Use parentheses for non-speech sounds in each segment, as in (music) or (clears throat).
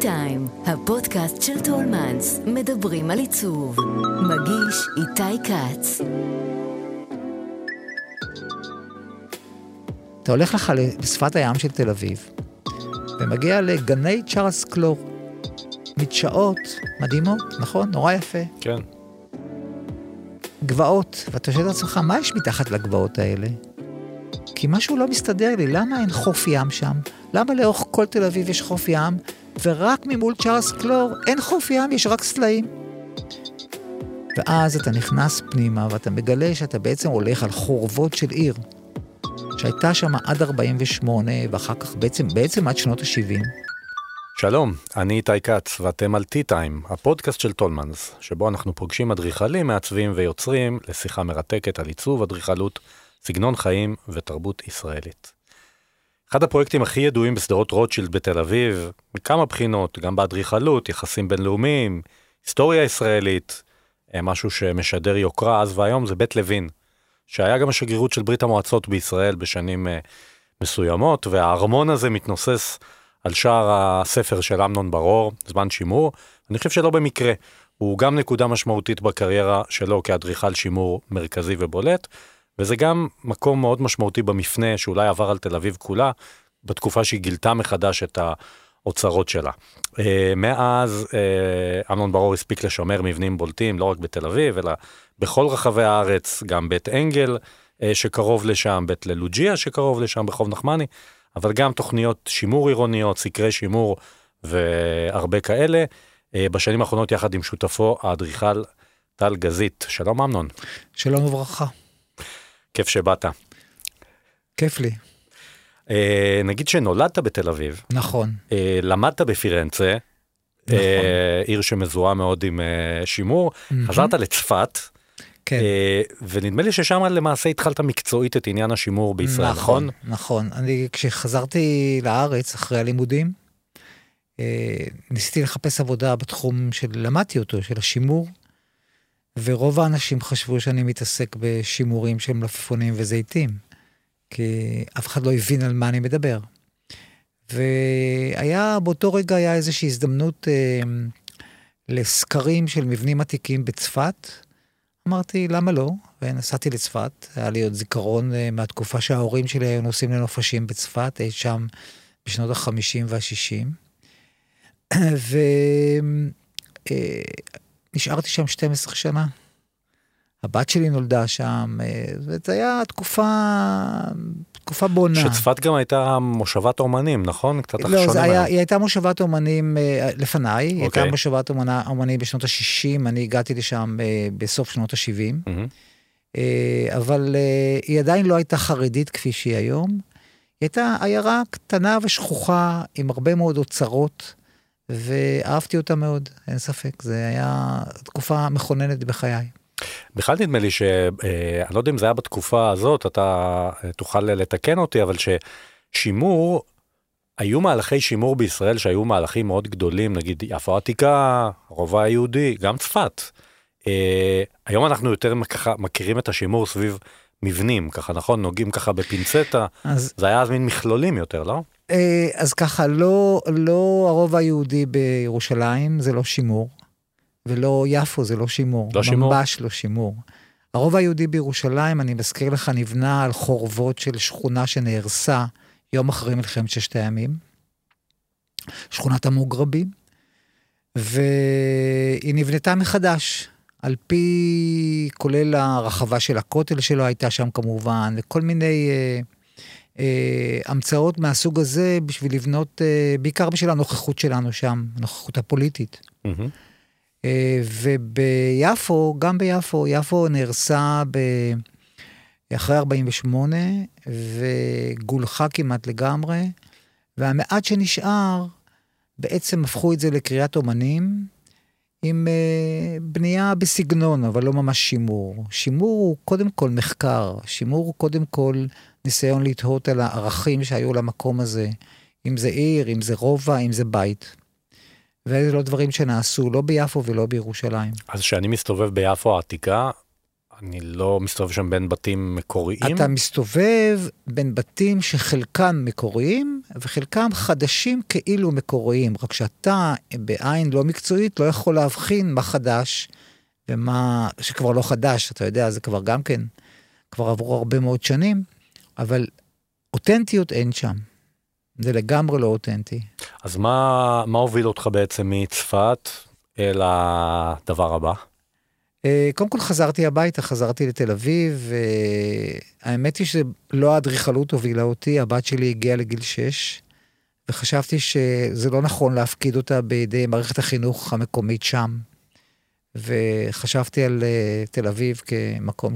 טיים, הפודקאסט של טולמנס, מדברים על עיצוב. מגיש איתי כץ. אתה הולך לך לשפת הים של תל אביב, ומגיע לגני צ'ארלס קלור. מדשאות מדהימות, נכון? נורא יפה. כן. גבעות, ואתה שואל את עצמך, מה יש מתחת לגבעות האלה? כי משהו לא מסתדר לי, למה אין חוף ים שם? למה לאורך כל תל אביב יש חוף ים, ורק ממול צ'ארלס קלור אין חוף ים, יש רק סלעים? ואז אתה נכנס פנימה ואתה מגלה שאתה בעצם הולך על חורבות של עיר, שהייתה שם עד 48' ואחר כך בעצם, בעצם עד שנות ה-70. שלום, אני איתי כץ, ואתם על T-Time, הפודקאסט של טולמנס, שבו אנחנו פוגשים אדריכלים, מעצבים ויוצרים לשיחה מרתקת על עיצוב, אדריכלות, סגנון חיים ותרבות ישראלית. אחד הפרויקטים הכי ידועים בשדרות רוטשילד בתל אביב, מכמה בחינות, גם באדריכלות, יחסים בינלאומיים, היסטוריה ישראלית, אה, משהו שמשדר יוקרה אז והיום זה בית לוין, שהיה גם השגרירות של ברית המועצות בישראל בשנים אה, מסוימות, והארמון הזה מתנוסס על שער הספר של אמנון ברור, זמן שימור, אני חושב שלא במקרה, הוא גם נקודה משמעותית בקריירה שלו כאדריכל שימור מרכזי ובולט, וזה גם מקום מאוד משמעותי במפנה שאולי עבר על תל אביב כולה, בתקופה שהיא גילתה מחדש את האוצרות שלה. Uh, מאז uh, אמנון ברור הספיק לשמר מבנים בולטים לא רק בתל אביב, אלא בכל רחבי הארץ, גם בית אנגל uh, שקרוב לשם, בית ללוג'יה שקרוב לשם, ברחוב נחמני, אבל גם תוכניות שימור עירוניות, סקרי שימור והרבה כאלה. בשנים האחרונות יחד עם שותפו האדריכל טל גזית. שלום אמנון. שלום וברכה. כיף שבאת. כיף לי. אה, נגיד שנולדת בתל אביב. נכון. אה, למדת בפירנצה. נכון. אה, עיר שמזוהה מאוד עם אה, שימור. Mm-hmm. חזרת לצפת. כן. אה, ונדמה לי ששם למעשה התחלת מקצועית את עניין השימור בישראל, נכון? נכון, נכון. אני, כשחזרתי לארץ אחרי הלימודים, אה, ניסיתי לחפש עבודה בתחום שלמדתי אותו, של השימור. ורוב האנשים חשבו שאני מתעסק בשימורים של מלפפונים וזיתים, כי אף אחד לא הבין על מה אני מדבר. והיה, באותו רגע היה איזושהי הזדמנות אה, לסקרים של מבנים עתיקים בצפת. אמרתי, למה לא? ונסעתי לצפת, היה לי עוד זיכרון אה, מהתקופה שההורים שלי היו נוסעים לנופשים בצפת, אי שם בשנות ה-50 וה-60. (clears throat) ו... אה, נשארתי שם 12 שנה. הבת שלי נולדה שם, אה, וזו הייתה תקופה, תקופה בונה. שצפת גם הייתה מושבת אומנים, נכון? קצת לא, שונה היה. היא הייתה מושבת אומנים אה, לפניי, היא אוקיי. הייתה מושבת אומנה- אומנים בשנות ה-60, אני הגעתי לשם אה, בסוף שנות ה-70, מהמם. אבל היא עדיין לא הייתה חרדית כפי שהיא היום. היא הייתה עיירה קטנה ושכוחה עם הרבה מאוד אוצרות, ואהבתי אותה מאוד, אין ספק, זה היה תקופה מכוננת בחיי. בכלל נדמה לי ש... אה, לא יודע אם זה היה בתקופה הזאת, אתה אה, תוכל לתקן אותי, אבל ששימור, היו מהלכי שימור בישראל שהיו מהלכים מאוד גדולים, נגיד יפו העתיקה, הרובע היהודי, גם צפת. אה, היום אנחנו יותר ככה מכירים את השימור סביב מבנים, ככה נכון? נוגעים ככה בפינצטה, אז זה היה אז מין מכלולים יותר, לא? אה, אז ככה, לא, לא הרובע היהודי בירושלים, זה לא שימור, ולא יפו, זה לא שימור. לא שימור? ממש לא שימור. הרובע היהודי בירושלים, אני מזכיר לך, נבנה על חורבות של שכונה שנהרסה יום אחרי מלחמת ששת הימים, שכונת המוגרבים, והיא נבנתה מחדש, על פי, כולל הרחבה של הכותל שלו הייתה שם כמובן, וכל מיני אה, אה, המצאות מהסוג הזה בשביל לבנות, אה, בעיקר בשביל הנוכחות שלנו שם, הנוכחות הפוליטית. מהמם. אה, וביפו, גם ביפו, יפו נהרסה ב... אחרי 48 וגולחה כמעט לגמרי, והמעט שנשאר, בעצם הפכו את זה לקריאת אומנים עם אה, בנייה בסגנון, אבל לא ממש שימור. שימור הוא קודם כל מחקר, שימור הוא קודם כל ניסיון לתהות על הערכים שהיו למקום הזה, אם זה עיר, אם זה רובע, אם זה בית. ואלה לא דברים שנעשו לא ביפו ולא בירושלים. אז כשאני מסתובב ביפו העתיקה, אני לא מסתובב שם בין בתים מקוריים? אתה מסתובב בין בתים שחלקם מקוריים וחלקם חדשים כאילו מקוריים, רק שאתה בעין לא מקצועית לא יכול להבחין מה חדש ומה שכבר לא חדש, אתה יודע, זה כבר גם כן, כבר עברו הרבה מאוד שנים, אבל אותנטיות אין שם. זה לגמרי לא אותנטי. אז מה, מה הוביל אותך בעצם מצפת אל הדבר הבא? אה, קודם כל חזרתי הביתה, חזרתי לתל אביב, והאמת היא שלא האדריכלות הובילה אותי, הבת שלי הגיעה לגיל 6, וחשבתי שזה לא נכון להפקיד אותה בידי מערכת החינוך המקומית שם. וחשבתי על אה, תל אביב כמקום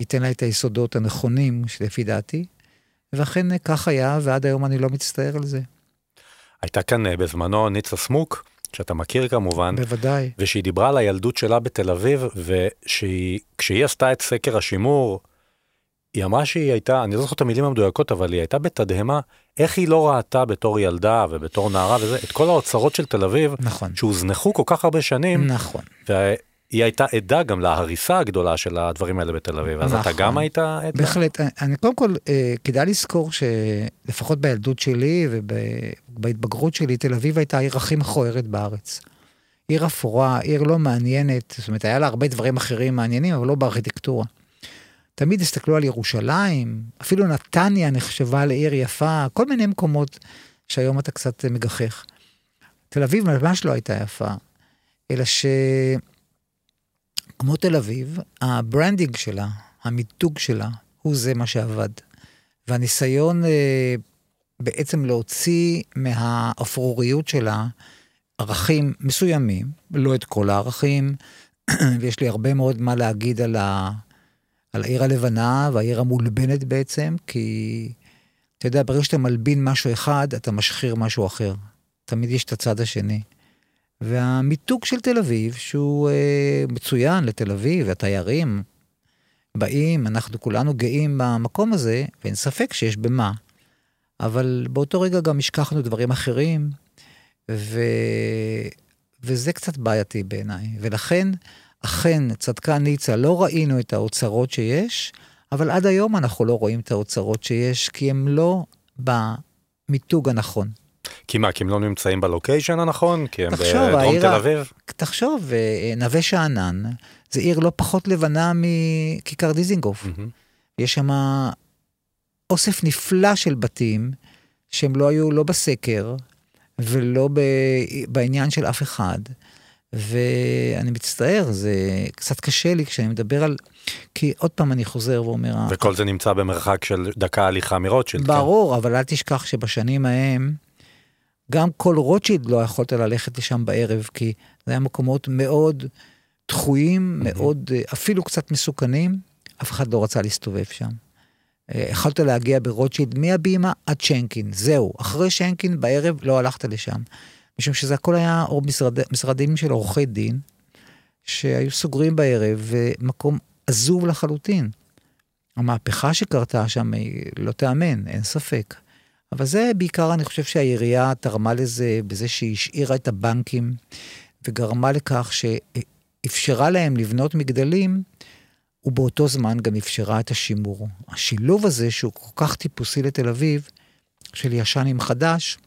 שייתן לה את היסודות הנכונים, לפי דעתי. ואכן כך היה, ועד היום אני לא מצטער על זה. הייתה כאן אה, בזמנו ניצה סמוק, שאתה מכיר כמובן. בוודאי. ושהיא דיברה על הילדות שלה בתל אביב, וכשהיא עשתה את סקר השימור, היא אמרה שהיא הייתה, אני לא זוכר את המילים המדויקות, אבל היא הייתה בתדהמה, איך היא לא ראתה בתור ילדה ובתור נערה וזה, את כל האוצרות של תל אביב, נכון. שהוזנחו כל כך הרבה שנים. נכון. היא הייתה עדה גם להריסה הגדולה של הדברים האלה בתל אביב, אז נכון. אתה גם היית עדה? בהחלט, אני קודם כל, אה, כדאי לזכור שלפחות בילדות שלי ובהתבגרות שלי, תל אביב הייתה העיר הכי מכוערת בארץ. עיר אפורה, עיר לא מעניינת, זאת אומרת, היה לה הרבה דברים אחרים מעניינים, אבל לא בארכיטקטורה. תמיד הסתכלו על ירושלים, אפילו נתניה נחשבה לעיר יפה, כל מיני מקומות שהיום אתה קצת מגחך. תל אביב ממש לא הייתה יפה, אלא ש... כמו תל אביב, ה branding שלה, המיתוג שלה, הוא זה מה שעבד. והניסיון אה, בעצם להוציא מהאפרוריות שלה ערכים מסוימים, לא את כל הערכים, (clears throat) ויש לי הרבה מאוד מה להגיד על, ה, על העיר הלבנה והעיר המולבנת בעצם, כי אתה יודע, ברגע שאתה מלבין משהו אחד, אתה משחיר משהו אחר. תמיד יש את הצד השני. והמיתוג של תל אביב, שהוא אה, מצוין לתל אביב, התיירים באים, אנחנו כולנו גאים במקום הזה, ואין ספק שיש במה. אבל באותו רגע גם השכחנו דברים אחרים, ו... וזה קצת בעייתי בעיניי. ולכן, אכן, צדקה ניצה, לא ראינו את האוצרות שיש, אבל עד היום אנחנו לא רואים את האוצרות שיש, כי הם לא במיתוג הנכון. כי מה, כי הם לא נמצאים בלוקיישן הנכון? כי הם תחשוב, בדרום העיר, תל אביב? תחשוב, אה, נווה שאנן, זה עיר לא פחות לבנה מכיכר דיזינגוף. Mm-hmm. יש שם אוסף נפלא של בתים, שהם לא היו לא בסקר, ולא ב... בעניין של אף אחד. ואני מצטער, זה קצת קשה לי כשאני מדבר על... כי עוד פעם אני חוזר ואומר... וכל זה נמצא במרחק של דקה הליכה מרוטשילד. כן? ברור, כן? אבל אל תשכח שבשנים ההם, גם כל רוטשילד לא יכולת ללכת לשם בערב, כי זה היה מקומות מאוד דחויים, mm-hmm. מאוד, אה, אפילו קצת מסוכנים, אף אחד לא רצה להסתובב שם. אה, יכולת להגיע ברוטשילד מהבימה עד שנקין, זהו. אחרי שנקין בערב לא הלכת לשם. משום שזה הכל היה או משרד, משרדים של עורכי דין, שהיו סוגרים בערב, ומקום עזוב לחלוטין. המהפכה שקרתה שם היא לא תיאמן, אין ספק. אבל זה בעיקר, אני חושב שהעירייה תרמה לזה בזה שהיא השאירה את הבנקים וגרמה לכך שאפשרה להם לבנות מגדלים, ובאותו זמן גם אפשרה את השימור. השילוב הזה, שהוא כל כך טיפוסי לתל אביב, של ישן עם חדש,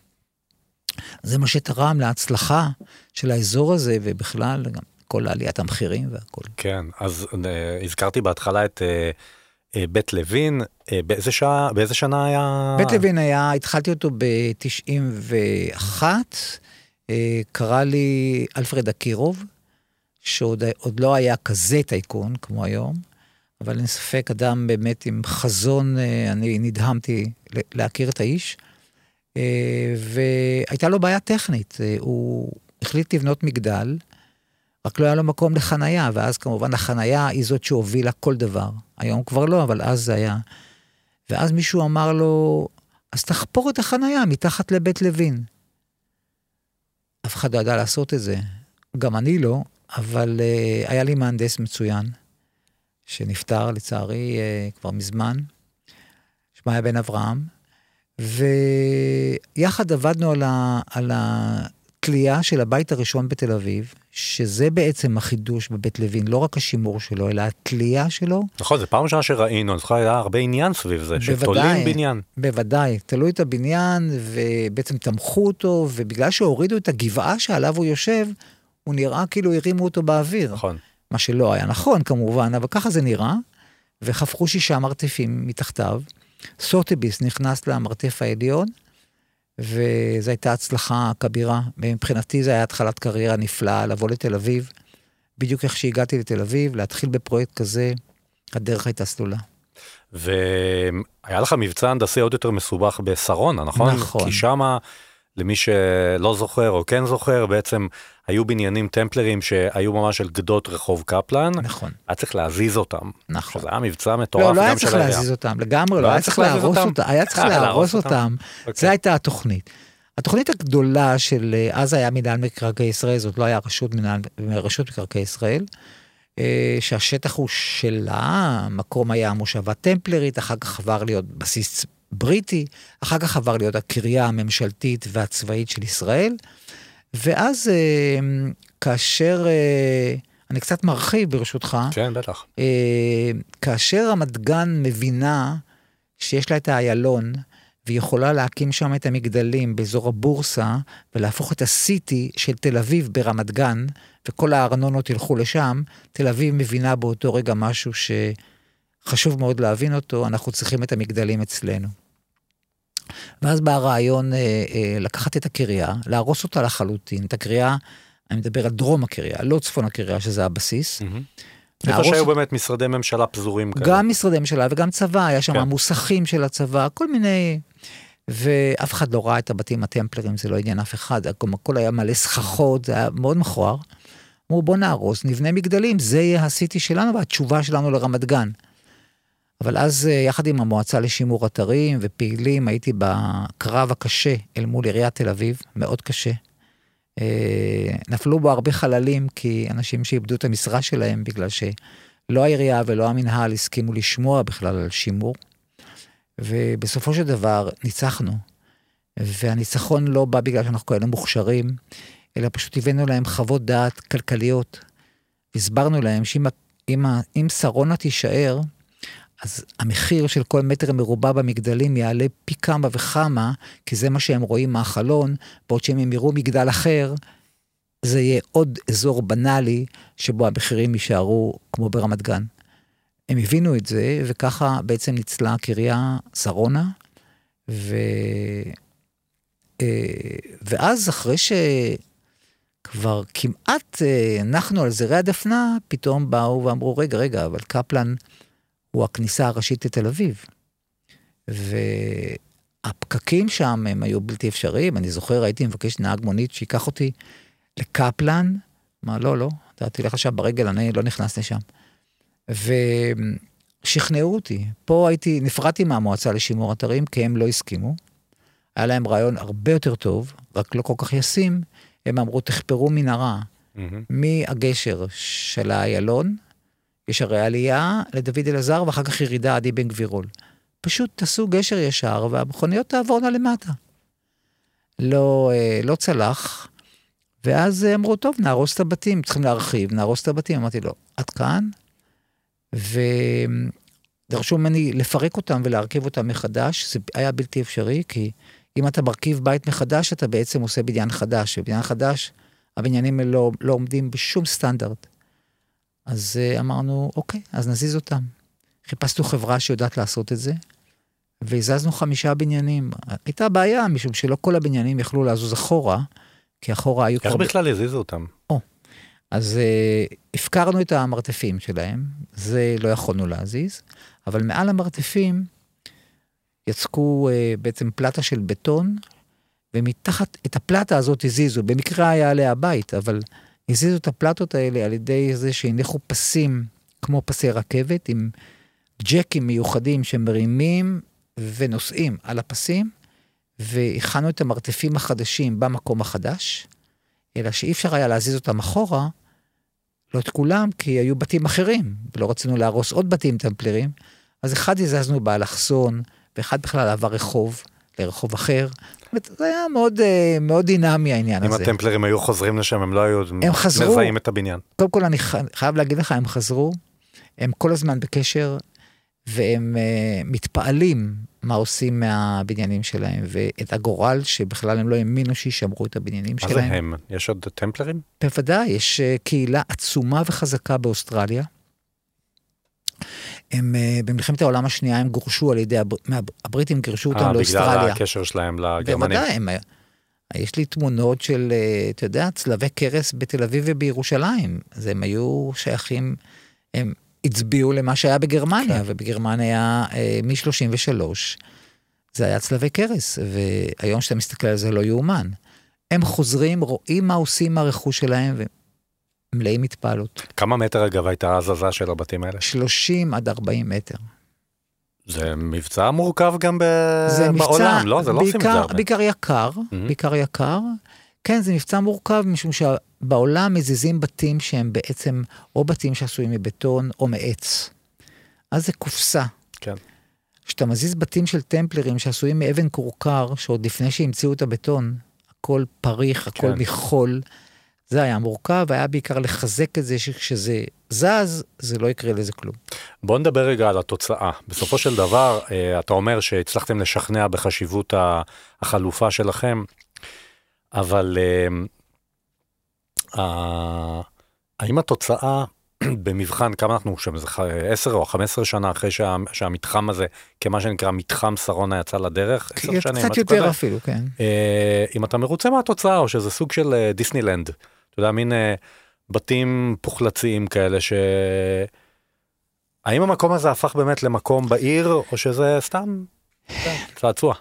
זה מה שתרם להצלחה של האזור הזה, ובכלל גם כל עליית המחירים והכל. כן, אז uh, הזכרתי בהתחלה את... Uh... אה, בית לוין, אה, באיזה שעה, באיזה שנה היה? בית לוין היה, התחלתי אותו ב-91, אה, קרא לי אלפרד אקירוב, שעוד לא היה כזה טייקון כמו היום, אבל אין ספק, אדם באמת עם חזון, אני נדהמתי להכיר את האיש, והייתה לו בעיה טכנית, הוא החליט לבנות מגדל, רק לא היה לו מקום לחנייה, ואז כמובן החנייה היא זאת שהובילה כל דבר. היום כבר לא, אבל אז זה היה. ואז מישהו אמר לו, אז תחפור את החנייה מתחת לבית לוין. אף אחד לא ידע לעשות את זה. גם אני לא, אבל uh, היה לי מהנדס מצוין, שנפטר לצערי uh, כבר מזמן, שמה היה בן אברהם, ויחד עבדנו על, על התלייה של הבית הראשון בתל אביב, שזה בעצם החידוש בבית לוין, לא רק השימור שלו, אלא התלייה שלו. נכון, זו פעם ראשונה שראינו, אני זוכר, היה הרבה עניין סביב זה, שתולים בניין. בוודאי, תלו את הבניין, ובעצם תמכו אותו, ובגלל שהורידו את הגבעה שעליו הוא יושב, הוא נראה כאילו הרימו אותו באוויר. נכון. מה שלא היה נכון כמובן, אבל ככה זה נראה, וחפכו שישה מרתפים מתחתיו. סוטביס נכנס למרתף העליון, וזו הייתה הצלחה כבירה. מבחינתי זו הייתה התחלת קריירה נפלאה, לבוא לתל אביב. בדיוק איך שהגעתי לתל אביב, להתחיל בפרויקט כזה, הדרך הייתה סלולה. והיה לך מבצע הנדסי עוד יותר מסובך בשרונה, נכון? נכון. כי שמה, למי שלא זוכר או כן זוכר, בעצם היו בניינים טמפלרים שהיו ממש על גדות רחוב קפלן. נכון. היה צריך להזיז אותם. נכון. שזה היה מבצע מטורף לא, לא היה צריך. להזיז אותם, לגמרי לא, היה צריך להרוס אותם, היה צריך אה, להרוס אותם. אוקיי. זו הייתה התוכנית. התוכנית הגדולה של, אה, אז היה מינהל מקרקעי ישראל, זאת לא היה רשות, מנהל, רשות מקרקעי ישראל, אה, שהשטח הוא שלה, המקום היה מושבה טמפלרית, אחר כך עבר להיות בסיס בריטי, אחר כך עבר להיות הקריה הממשלתית והצבאית של ישראל, ואז אה, כאשר, אה, אני קצת מרחיב ברשותך, כן, בטח. אה, כאשר רמת גן מבינה שיש לה את האיילון, והיא יכולה להקים שם את המגדלים באזור הבורסה, ולהפוך את הסיטי של תל אביב ברמת גן, וכל הארנונות ילכו לשם, תל אביב מבינה באותו רגע משהו שחשוב מאוד להבין אותו, אנחנו צריכים את המגדלים אצלנו. ואז בא הרעיון אה, אה, לקחת את הקריה, להרוס אותה לחלוטין, את הקריה, אני מדבר על דרום הקריה, לא צפון הקריה, שזה הבסיס. מהמם. איפה שהיו באמת משרדי ממשלה פזורים כאלה. גם משרדי ממשלה וגם צבא, היה שם כן. מוסכים של הצבא, כל מיני... ואף אחד לא ראה את הבתים הטמפלרים, זה לא עניין אף אחד, הכל היה מלא סככות, זה היה מאוד מכוער. אמרו בוא נהרוס, נבנה מגדלים, זה יהיה הסיטי שלנו והתשובה שלנו לרמת גן. אבל אז אה, יחד עם המועצה לשימור אתרים ופעילים, הייתי בקרב הקשה אל מול עיריית תל אביב, מאוד קשה. אה, נפלו בו הרבה חללים, כי אנשים שאיבדו את המשרה שלהם בגלל שלא העירייה ולא המינהל הסכימו לשמוע בכלל על שימור. ובסופו של דבר ניצחנו. והניצחון לא בא בגלל שאנחנו כאלה מוכשרים, אלא פשוט הבאנו להם חוות דעת כלכליות. הסברנו להם שאם שרונה תישאר, אז המחיר של כל מטר מרובע במגדלים יעלה פי כמה וכמה, כי זה מה שהם רואים מהחלון, בעוד שהם יראו מגדל אחר, זה יהיה עוד אזור בנאלי שבו המחירים יישארו כמו ברמת גן. הם הבינו את זה, וככה בעצם ניצלה הקריה שרונה, ו... אה, ואז אחרי שכבר כמעט אה, הנחנו על זרי הדפנה, פתאום באו ואמרו, רגע, רגע, אבל קפלן הוא הכניסה הראשית לתל אביב. והפקקים שם הם היו בלתי אפשריים, אני זוכר, הייתי מבקש נהג מונית שייקח אותי לקפלן, מה, לא, לא, אתה תלך עכשיו ברגל, אני לא נכנס לשם. ושכנעו אותי. פה הייתי, נפרדתי מהמועצה לשימור אתרים, כי הם לא הסכימו. היה להם רעיון הרבה יותר טוב, רק לא כל כך ישים. הם אמרו, תחפרו מנהרה מהמם. מהגשר של האיילון, יש הרי עלייה לדוד אלעזר ואחר כך ירידה עד אבן גבירול. פשוט תעשו גשר ישר והמכוניות תעבורנה למטה. לא, אה, לא צלח, ואז אמרו, טוב, נהרוס את הבתים, צריכים להרחיב, נהרוס את הבתים. אמרתי לו, עד כאן, ודרשו ממני לפרק אותם ולהרכיב אותם מחדש, זה היה בלתי אפשרי, כי אם אתה מרכיב בית מחדש, אתה בעצם עושה בניין חדש, ובניין חדש, הבניינים לא, לא עומדים בשום סטנדרט. אז uh, אמרנו, אוקיי, אז נזיז אותם. חיפשנו חברה שיודעת לעשות את זה, והזזנו חמישה בניינים. הייתה בעיה, משום שלא כל הבניינים יכלו לזוז אחורה, כי אחורה היו איך בכלל הזיזו אותם? אז uh, הפקרנו את המרתפים שלהם, זה לא יכולנו להזיז, אבל מעל המרתפים יצקו uh, בעצם פלטה של בטון, ומתחת, את הפלטה הזאת הזיזו, במקרה היה עליה הבית, אבל הזיזו את הפלטות האלה על ידי זה שהניחו פסים כמו פסי רכבת, עם ג'קים מיוחדים שמרימים ונוסעים על הפסים, והכנו את המרתפים החדשים במקום החדש, אלא שאי אפשר היה להזיז אותם אחורה, לא את כולם, כי היו בתים אחרים, ולא רצינו להרוס עוד בתים טמפלרים, אז אחד הזזנו באלכסון, ואחד בכלל עבר רחוב, לרחוב אחר. זה היה מאוד, אה, מאוד דינמי העניין אם הזה. הטמפלרים היו חוזרים לשם, הם לא היו הם חזרו. מזהים את הבניין. קודם כל אני חייב להגיד לך, הם חזרו, הם כל הזמן בקשר, והם uh, מתפעלים מה עושים מהבניינים שלהם, ואת הגורל שבכלל הם לא האמינו שישמרו את הבניינים מה זה שלהם. הם? יש עוד טמפלרים? בוודאי, יש uh, קהילה עצומה וחזקה באוסטרליה. הם, uh, במלחמת העולם השנייה הם גורשו על ידי, הבר... הבריטים גירשו אותם אה, בגלל לאוסטרליה. הקשר שלהם לגרמנים. בוודאי, הם, יש לי תמונות של, אה, אתה יודע, צלבי קרס בתל אביב ובירושלים. אז הם היו שייכים, הם הצביעו למה שהיה בגרמניה, כן. ובגרמניה היה אה, מ-33, זה היה צלבי קרס, והיום כשאתה מסתכל על זה לא יאומן. הם חוזרים, רואים מה עושים עם הרכוש שלהם, ומלאים התפעלות. כמה מטר אגב הייתה ההזזה של הבתים האלה? 30 עד 40 מטר. זה מבצע מורכב גם ב... זה מבצע, בעולם, לא? זה לא עושים את זה הרבה. בעיקר יקר, Mhm. בעיקר יקר. כן, זה מבצע מורכב, משום שבעולם מזיזים בתים שהם בעצם או בתים שעשויים מבטון או מעץ. אז זה קופסה. כן. כשאתה מזיז בתים של טמפלרים שעשויים מאבן כורכר, שעוד לפני שהמציאו את הבטון, הכל פריך, הכל כן. מחול, זה היה מורכב, היה בעיקר לחזק את זה שכשזה זז, זה לא יקרה לזה כלום. בוא נדבר רגע על התוצאה. בסופו של דבר, אה, אתה אומר שהצלחתם לשכנע בחשיבות החלופה שלכם, אבל אה, האם התוצאה (clears throat) במבחן, כמה אנחנו שם, זה 10 או 15 שנה אחרי שה, שהמתחם הזה, כמה שנקרא מתחם שרונה יצא לדרך, 10 שנים, קצת יותר כזה? אפילו, כן. אה, אם אתה מרוצה מהתוצאה או שזה סוג של דיסנילנד, אתה יודע, מין אה, בתים פוחלציים כאלה ש... האם המקום הזה הפך באמת למקום בעיר או שזה סתם אה, צעצוע?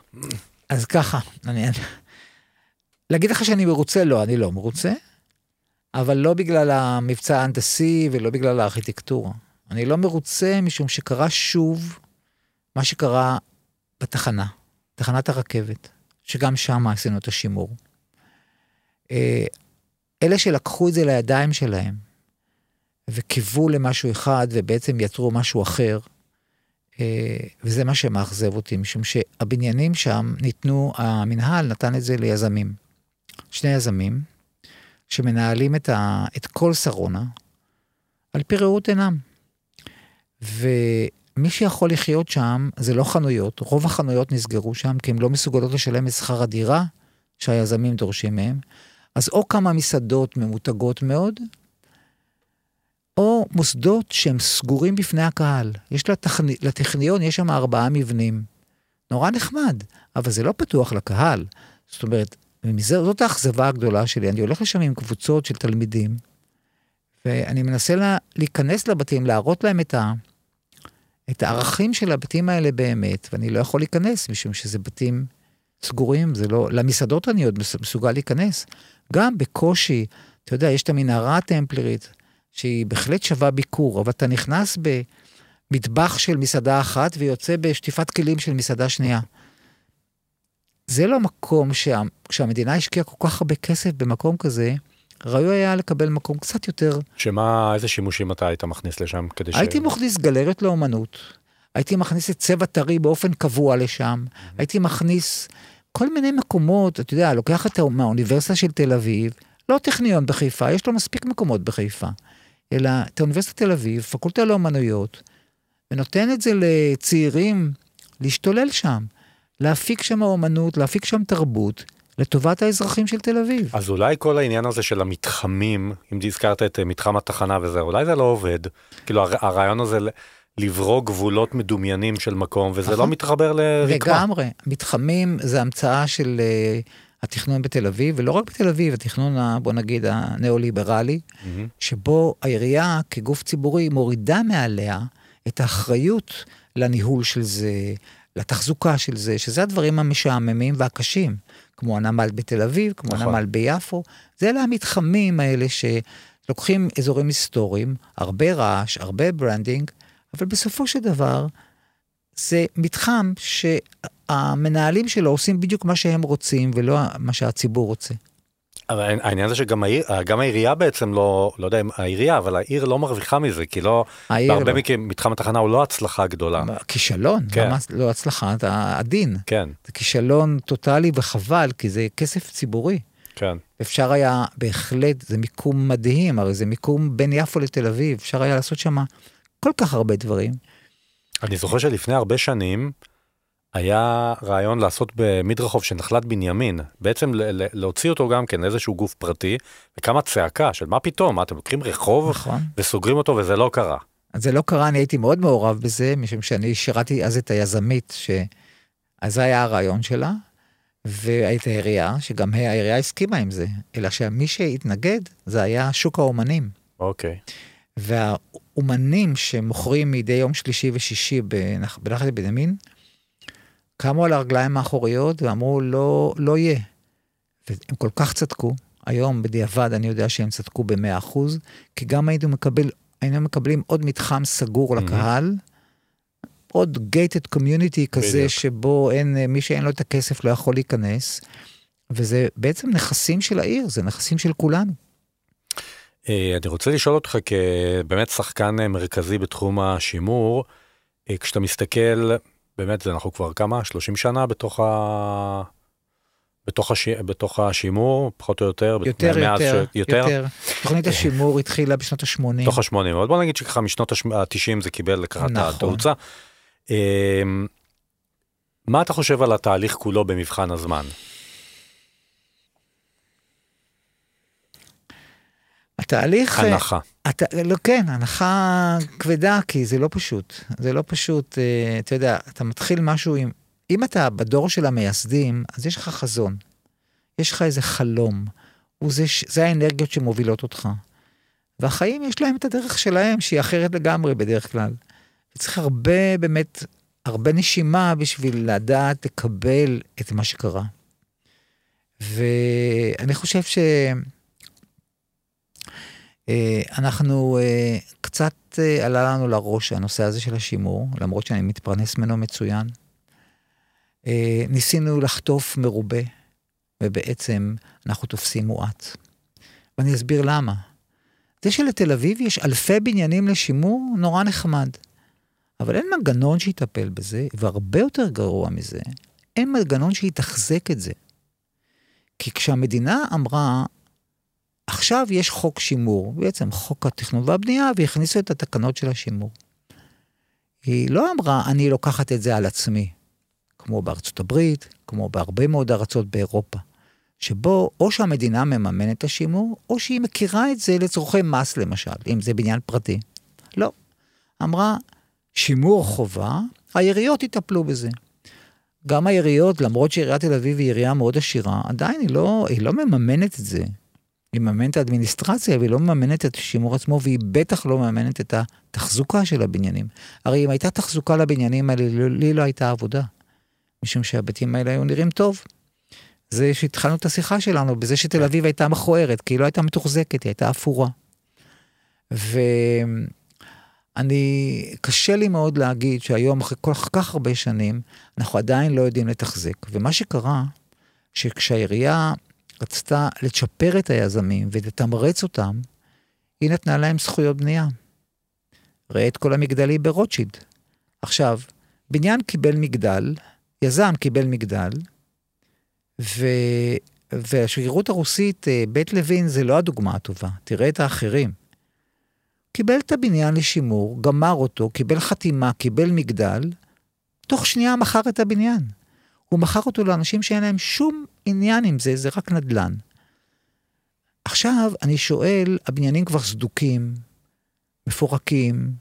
אז ככה, אני... להגיד לך שאני מרוצה? לא, אני לא מרוצה, אבל לא בגלל המבצע ההנדסי ולא בגלל הארכיטקטורה. אני לא מרוצה משום שקרה שוב מה שקרה בתחנה, תחנת הרכבת, שגם שם עשינו את השימור. אלה שלקחו את זה לידיים שלהם וקיוו למשהו אחד ובעצם יצרו משהו אחר, אה, וזה מה שמאכזב אותי, משום שהבניינים שם ניתנו, המינהל נתן את זה ליזמים. שני יזמים, שמנהלים את, ה, את כל שרונה, על פי ראות עינם. ומי שיכול לחיות שם זה לא חנויות, רוב החנויות נסגרו שם כי הן לא מסוגלות לשלם את שכר הדירה שהיזמים דורשים מהם. אז או כמה מסעדות ממותגות מאוד, או מוסדות שהם סגורים בפני הקהל. יש לטכנ... לטכניון, יש שם ארבעה מבנים. נורא נחמד, אבל זה לא פתוח לקהל. זאת אומרת, זאת האכזבה הגדולה שלי. אני הולך לשם עם קבוצות של תלמידים, ואני מנסה לה, להיכנס לבתים, להראות להם את, ה, את הערכים של הבתים האלה באמת, ואני לא יכול להיכנס, משום שזה בתים סגורים, זה לא... למסעדות אני עוד מסוגל להיכנס. גם בקושי, אתה יודע, יש את המנהרה הטמפלרית, שהיא בהחלט שווה ביקור, אבל אתה נכנס במטבח של מסעדה אחת ויוצא בשטיפת כלים של מסעדה שנייה. זה לא מקום שה, שהמדינה השקיעה כל כך הרבה כסף במקום כזה, ראוי היה לקבל מקום קצת יותר. שמה, איזה שימושים אתה היית מכניס לשם כדי ש... הייתי מכניס גלריות לאומנות, הייתי מכניס את צבע טרי באופן קבוע לשם, הייתי מכניס כל מיני מקומות, אתה יודע, לוקח את מהאוניברסיטה של תל אביב, לא טכניון בחיפה, יש לו מספיק מקומות בחיפה, אלא את האוניברסיטת תל אביב, פקולטה לאומנויות, ונותן את זה לצעירים להשתולל שם, להפיק שם אומנות, להפיק שם תרבות, לטובת האזרחים של תל אביב. אז אולי כל העניין הזה של המתחמים, אם הזכרת את אה, מתחם התחנה וזה, אולי זה לא עובד. כאילו הר- הרעיון הזה לברוא גבולות מדומיינים של מקום, וזה לא נכון. מתחבר לרקמה. לגמרי. מתחמים זה המצאה של uh, התכנון בתל אביב, ולא רק בתל אביב, התכנון, ה- בוא נגיד, הניאו-ליברלי, מהמם. שבו העירייה כגוף ציבורי מורידה מעליה את האחריות לניהול של זה, לתחזוקה של זה, שזה הדברים המשעממים והקשים, כמו הנמל בתל אביב, כמו נכון. הנמל ביפו. זה אלה המתחמים האלה שלוקחים אזורים היסטוריים, הרבה רעש, הרבה branding, אבל בסופו של דבר, זה מתחם שהמנהלים שלו עושים בדיוק מה שהם רוצים ולא מה שהציבור רוצה. אבל העניין זה שגם העיר, גם העירייה בעצם לא, לא יודע אם העירייה, אבל העיר לא מרוויחה מזה, כי לא, בהרבה לא. מקרים מתחם התחנה הוא לא הצלחה גדולה. כישלון, כן. ממש לא הצלחה, אתה עדין. כן, זה כישלון טוטאלי וחבל, כי זה כסף ציבורי. כן. אפשר היה, בהחלט, זה מיקום מדהים, הרי זה מיקום בין יפו לתל אביב, אפשר היה לעשות שם כל כך הרבה דברים. אני זוכר שלפני הרבה שנים היה רעיון לעשות במדרחוב של נחלת בנימין, בעצם ל- ל- להוציא אותו גם כן לאיזשהו גוף פרטי, וקמה צעקה של מה פתאום, מה אתם לוקחים רחוב נכון. וסוגרים אותו וזה לא קרה. זה לא קרה, אני הייתי מאוד מעורב בזה, משום שאני שירתי אז את היזמית, ש... אז זה היה הרעיון שלה, והייתה העירייה, שגם העירייה הסכימה עם זה, אלא שמי שהתנגד זה היה שוק האומנים. אוקיי. והאומנים שמוכרים מדי יום שלישי ושישי בנח... בנחלת בנימין, קמו על הרגליים האחוריות ואמרו, לא, לא יהיה. והם כל כך צדקו. היום, בדיעבד, אני יודע שהם צדקו ב-100 אחוז, כי גם היינו, מקבל, היינו מקבלים עוד מתחם סגור מהמם. לקהל, עוד gated community כזה, בדיוק. שבו אין, מי שאין לו את הכסף לא יכול להיכנס, וזה בעצם נכסים של העיר, זה נכסים של כולנו. אה, אני רוצה לשאול אותך כבאמת שחקן אה, מרכזי בתחום השימור, אה, כשאתה מסתכל, באמת זה אנחנו כבר כמה? 30 שנה בתוך ה... בתוך, הש... בתוך השימור, פחות או יותר, יותר, מאז יותר, ש... יותר, יותר. תוכנית השימור התחילה בשנות ה-80. בתוך ה-80, אבל בוא נגיד שככה משנות ה-90 זה קיבל ככה את נכון. התאוצה. מה אתה חושב על התהליך כולו במבחן הזמן? התהליך... אה, הנחה. אתה, לא, כן, הנחה כבדה, כי זה לא פשוט. זה לא פשוט, אה, אתה יודע, אתה מתחיל משהו עם... אם אתה בדור של המייסדים, אז יש לך חזון. יש לך איזה חלום. הוא זה, האנרגיות שמובילות אותך. והחיים יש להם את הדרך שלהם, שהיא אחרת לגמרי בדרך כלל. וצריך הרבה, באמת, הרבה נשימה בשביל לדעת לקבל את מה שקרה. ואני חושב ש... אה, אנחנו, אה, קצת אה, עלה לנו לראש הנושא הזה של השימור, למרות שאני מתפרנס ממנו מצוין. ניסינו לחטוף מרובה, ובעצם אנחנו תופסים מועט. ואני אסביר למה. זה שלתל אביב יש אלפי בניינים לשימור, נורא נחמד. אבל אין מנגנון שיטפל בזה, והרבה יותר גרוע מזה, אין מנגנון שיתחזק את זה. כי כשהמדינה אמרה, עכשיו יש חוק שימור, בעצם חוק התכנון והבנייה, והכניסו את התקנות של השימור. היא לא אמרה, אני לוקחת את זה על עצמי, כמו בארצות הברית, כמו בהרבה מאוד ארצות באירופה, שבו או שהמדינה מממנת את השימור, או שהיא מכירה את זה לצורכי מס למשל, אם זה בניין פרטי. לא. אמרה, שימור חובה, העיריות יטפלו בזה. גם העיריות, למרות שעיריית תל אביב היא עירייה מאוד עשירה, עדיין היא לא, היא לא מממנת את זה. מממנת את האדמיניסטרציה, והיא לא מממנת את השימור עצמו, והיא בטח לא מממנת את התחזוקה של הבניינים. הרי אם הייתה תחזוקה לבניינים האלה, לי לא הייתה עבודה. משום שהבתים האלה היו נראים טוב. זה שהתחלנו את השיחה שלנו, בזה שתל אביב הייתה מכוערת, כי היא לא הייתה מתוחזקת, היא הייתה אפורה. ואני, קשה לי מאוד להגיד שהיום, אחרי כל כך הרבה שנים, אנחנו עדיין לא יודעים לתחזק. ומה שקרה, שכשהעירייה רצתה לצ'פר את היזמים ולתמרץ אותם, היא נתנה להם זכויות בנייה. ראה את כל המגדלים ברוטשילד. עכשיו, בניין קיבל מגדל, יזם קיבל מגדל, ו... והשגרירות הרוסית, אה, בית לוין, זה לא הדוגמה הטובה, תראה את האחרים. קיבל את הבניין לשימור, גמר אותו, קיבל חתימה, קיבל מגדל, תוך שנייה מכר את הבניין. הוא מכר אותו לאנשים שאין להם שום עניין עם זה, זה רק נדל"ן. עכשיו, אני שואל, הבניינים כבר סדוקים, מפורקים,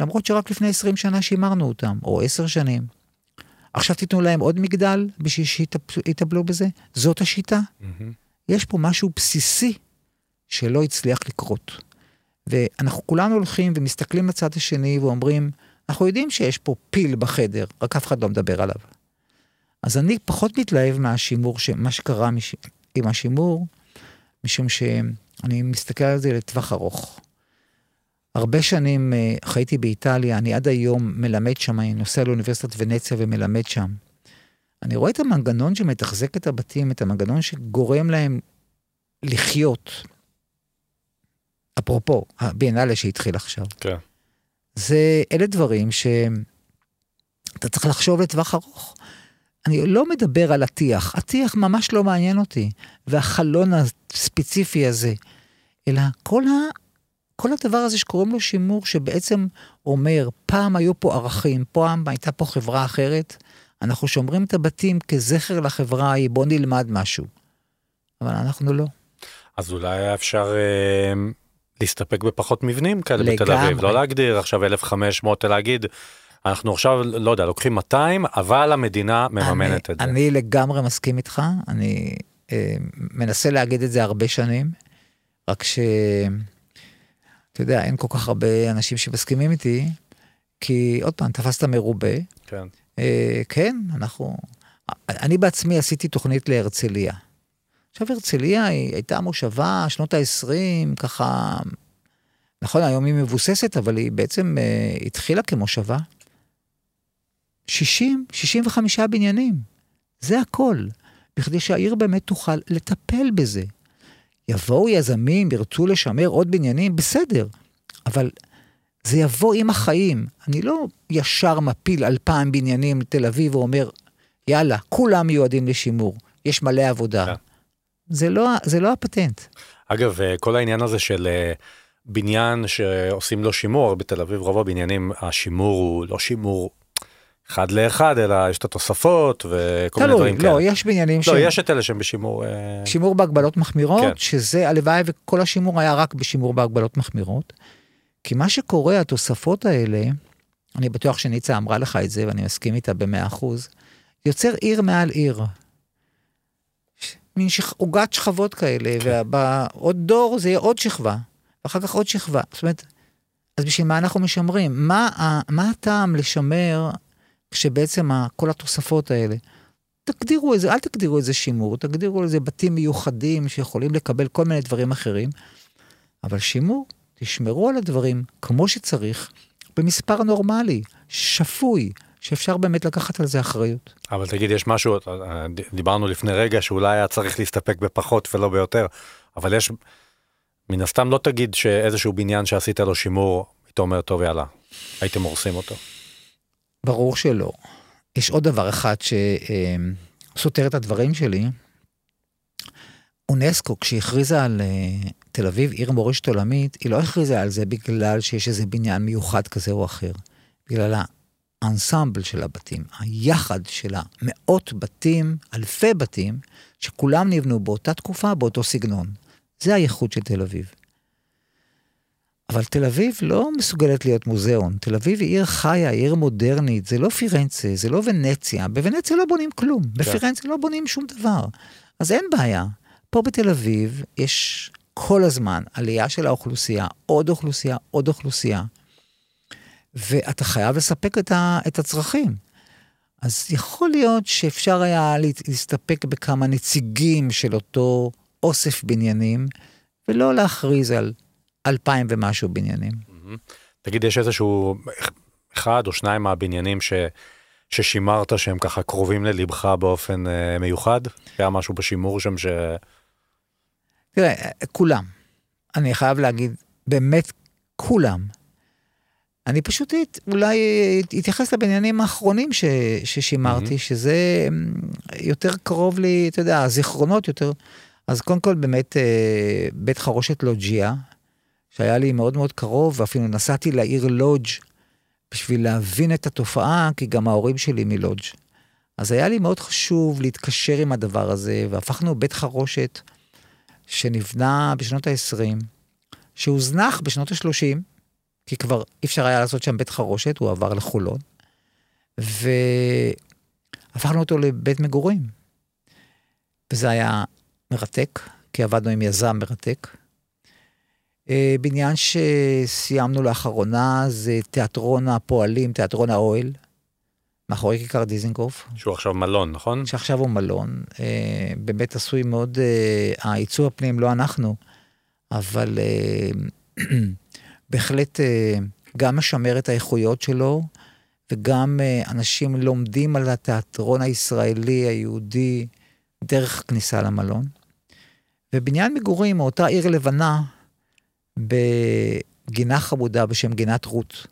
למרות שרק לפני 20 שנה שימרנו אותם, או 10 שנים. עכשיו תיתנו להם עוד מגדל בשביל שיטפלו בזה? זאת השיטה? מהמם. יש פה משהו בסיסי שלא הצליח לקרות. ואנחנו כולנו הולכים ומסתכלים לצד השני ואומרים, אנחנו יודעים שיש פה פיל בחדר, רק אף אחד לא מדבר עליו. אז אני פחות מתלהב מהשימור, מה שקרה מש... עם השימור, משום שאני מסתכל על זה לטווח ארוך. הרבה שנים אה, חייתי באיטליה, אני עד היום מלמד שם, אני נוסע לאוניברסיטת ונציה ומלמד שם. אני רואה את המנגנון שמתחזק את הבתים, את המנגנון שגורם להם לחיות, אפרופו, הביאנלה שהתחיל עכשיו, כן. זה, אלה דברים שאתה צריך לחשוב לטווח ארוך. אני לא מדבר על הטיח, הטיח ממש לא מעניין אותי, והחלון הספציפי הזה, אלא כל, ה, כל הדבר הזה שקוראים לו שימור, שבעצם אומר, פעם היו פה ערכים, פעם הייתה פה חברה אחרת, אנחנו שומרים את הבתים כזכר לחברה ההיא, בוא נלמד משהו. אבל אנחנו לא. אז אולי היה אפשר אה, להסתפק בפחות מבנים כאלה לגמרי. בתל אביב, לא להגדיר עכשיו 1,500, אלא להגיד, אנחנו עכשיו, לא יודע, לוקחים 200, אבל המדינה מממנת אני, את זה. אני לגמרי מסכים איתך, אני אה, מנסה להגיד את זה הרבה שנים, רק ש... אתה יודע, אין כל כך הרבה אנשים שמסכימים איתי, כי עוד פעם, תפסת מרובה. כן. אה, כן, אנחנו... אני בעצמי עשיתי תוכנית להרצליה. עכשיו הרצליה היא הייתה מושבה, שנות ה-20, ככה... נכון, היום היא מבוססת, אבל היא בעצם אה, התחילה כמושבה. 60, 65 בניינים. זה הכל. בכדי שהעיר באמת תוכל לטפל בזה. יבואו יזמים, ירצו לשמר עוד בניינים, בסדר. אבל זה יבוא עם החיים. אני לא ישר מפיל אלפיים בניינים לתל אביב ואומר, יאללה, כולם מיועדים לשימור, יש מלא עבודה. כן. זה לא, זה לא הפטנט. אגב, אה, כל העניין הזה של אה, בניין שעושים לו שימור, בתל אביב רוב הבניינים, השימור הוא לא שימור אחד לאחד, אלא יש את התוספות וכל מיני דברים כאלה. לא, יש בניינים לא, שהם יש את אלה שהם בשימור... אה, שימור בהגבלות מחמירות, כן. שזה הלוואי וכל השימור היה רק בשימור בהגבלות מחמירות. כי מה שקורה, התוספות האלה, אני בטוח שניצה אמרה לך את זה, ואני מסכים איתה במאה אחוז, יוצר עיר מעל עיר. ש- מין עוגת שכבות כאלה, ובעוד דור זה יהיה עוד שכבה, ואחר כך עוד שכבה. זאת אומרת, אז בשביל מה אנחנו משמרים? מה, מה הטעם לשמר כשבעצם כל התוספות האלה? תגדירו את זה, אל תגדירו את זה שימור, תגדירו את זה בתים מיוחדים שיכולים לקבל כל מיני דברים אחרים, אבל שימור, תשמרו על הדברים כמו שצריך, במספר נורמלי, שפוי, שאפשר באמת לקחת על זה אחריות. אבל תגיד, יש משהו, אה, ד- דיברנו לפני רגע שאולי היה צריך להסתפק בפחות ולא ביותר, אבל יש, מן הסתם לא תגיד שאיזשהו בניין שעשית לו שימור, היית אומר, טוב יאללה, הייתם הורסים אותו. ברור שלא. יש עוד דבר אחד שסותר את הדברים שלי. אונסקו, כשהכריזה על אה, תל אביב עיר מורשת עולמית, היא לא הכריזה על זה בגלל שיש איזה בניין מיוחד כזה או אחר. בגלל האנסמבל של הבתים, היחד של המאות בתים, אלפי בתים, שכולם נבנו באותה תקופה, באותו סגנון. זה הייחוד של תל אביב. אבל תל אביב לא מסוגלת להיות מוזיאון. תל אביב היא עיר חיה, עיר מודרנית, זה לא פירנצה, זה לא ונציה. בוונציה לא בונים כלום, בפירנצה לא בונים שום דבר. אז אין בעיה. פה בתל אביב יש כל הזמן עלייה של האוכלוסייה, עוד אוכלוסייה, עוד אוכלוסייה. ואתה חייב לספק את, ה, את הצרכים. אז יכול להיות שאפשר היה לה- להסתפק בכמה נציגים של אותו אוסף בניינים, ולא להכריז על אלפיים ומשהו בניינים. תגיד, יש איזשהו אחד או שניים מהבניינים ש, ששימרת שהם ככה קרובים ללבך באופן אה, מיוחד? היה משהו בשימור שם ש... תראה, כולם. אני חייב להגיד, באמת כולם. אני פשוט אולי אתייחס לבניינים האחרונים ש, ששימרתי, מהמם. שזה אמ, יותר קרוב לי, אתה יודע, הזיכרונות יותר. אז קודם כל באמת אה, בית חרושת לוג'יה, שהיה לי מאוד מאוד קרוב, ואפילו נסעתי לעיר לודג' בשביל להבין את התופעה, כי גם ההורים שלי מלודג'. אז היה לי מאוד חשוב להתקשר עם הדבר הזה, והפכנו בית חרושת שנבנה בשנות ה-20, שהוזנח בשנות ה-30, כי כבר אי אפשר היה לעשות שם בית חרושת, הוא עבר לחולון, והפכנו אותו לבית מגורים. וזה היה מרתק, כי עבדנו עם יזם מרתק. אה, בניין שסיימנו לאחרונה זה תיאטרון הפועלים, תיאטרון האוהל, מאחורי כיכר דיזנגוף. שהוא עכשיו מלון, נכון? שעכשיו הוא מלון, אה, באמת עשוי מאוד, אה, העיצוב הפנים, לא אנחנו, אבל אה, (clears throat) בהחלט אה, גם משמר את האיכויות שלו, וגם אה, אנשים לומדים על התיאטרון הישראלי, היהודי, דרך כניסה למלון. ובניין מגורים מאותה עיר לבנה בגינה חמודה בשם גינת רות,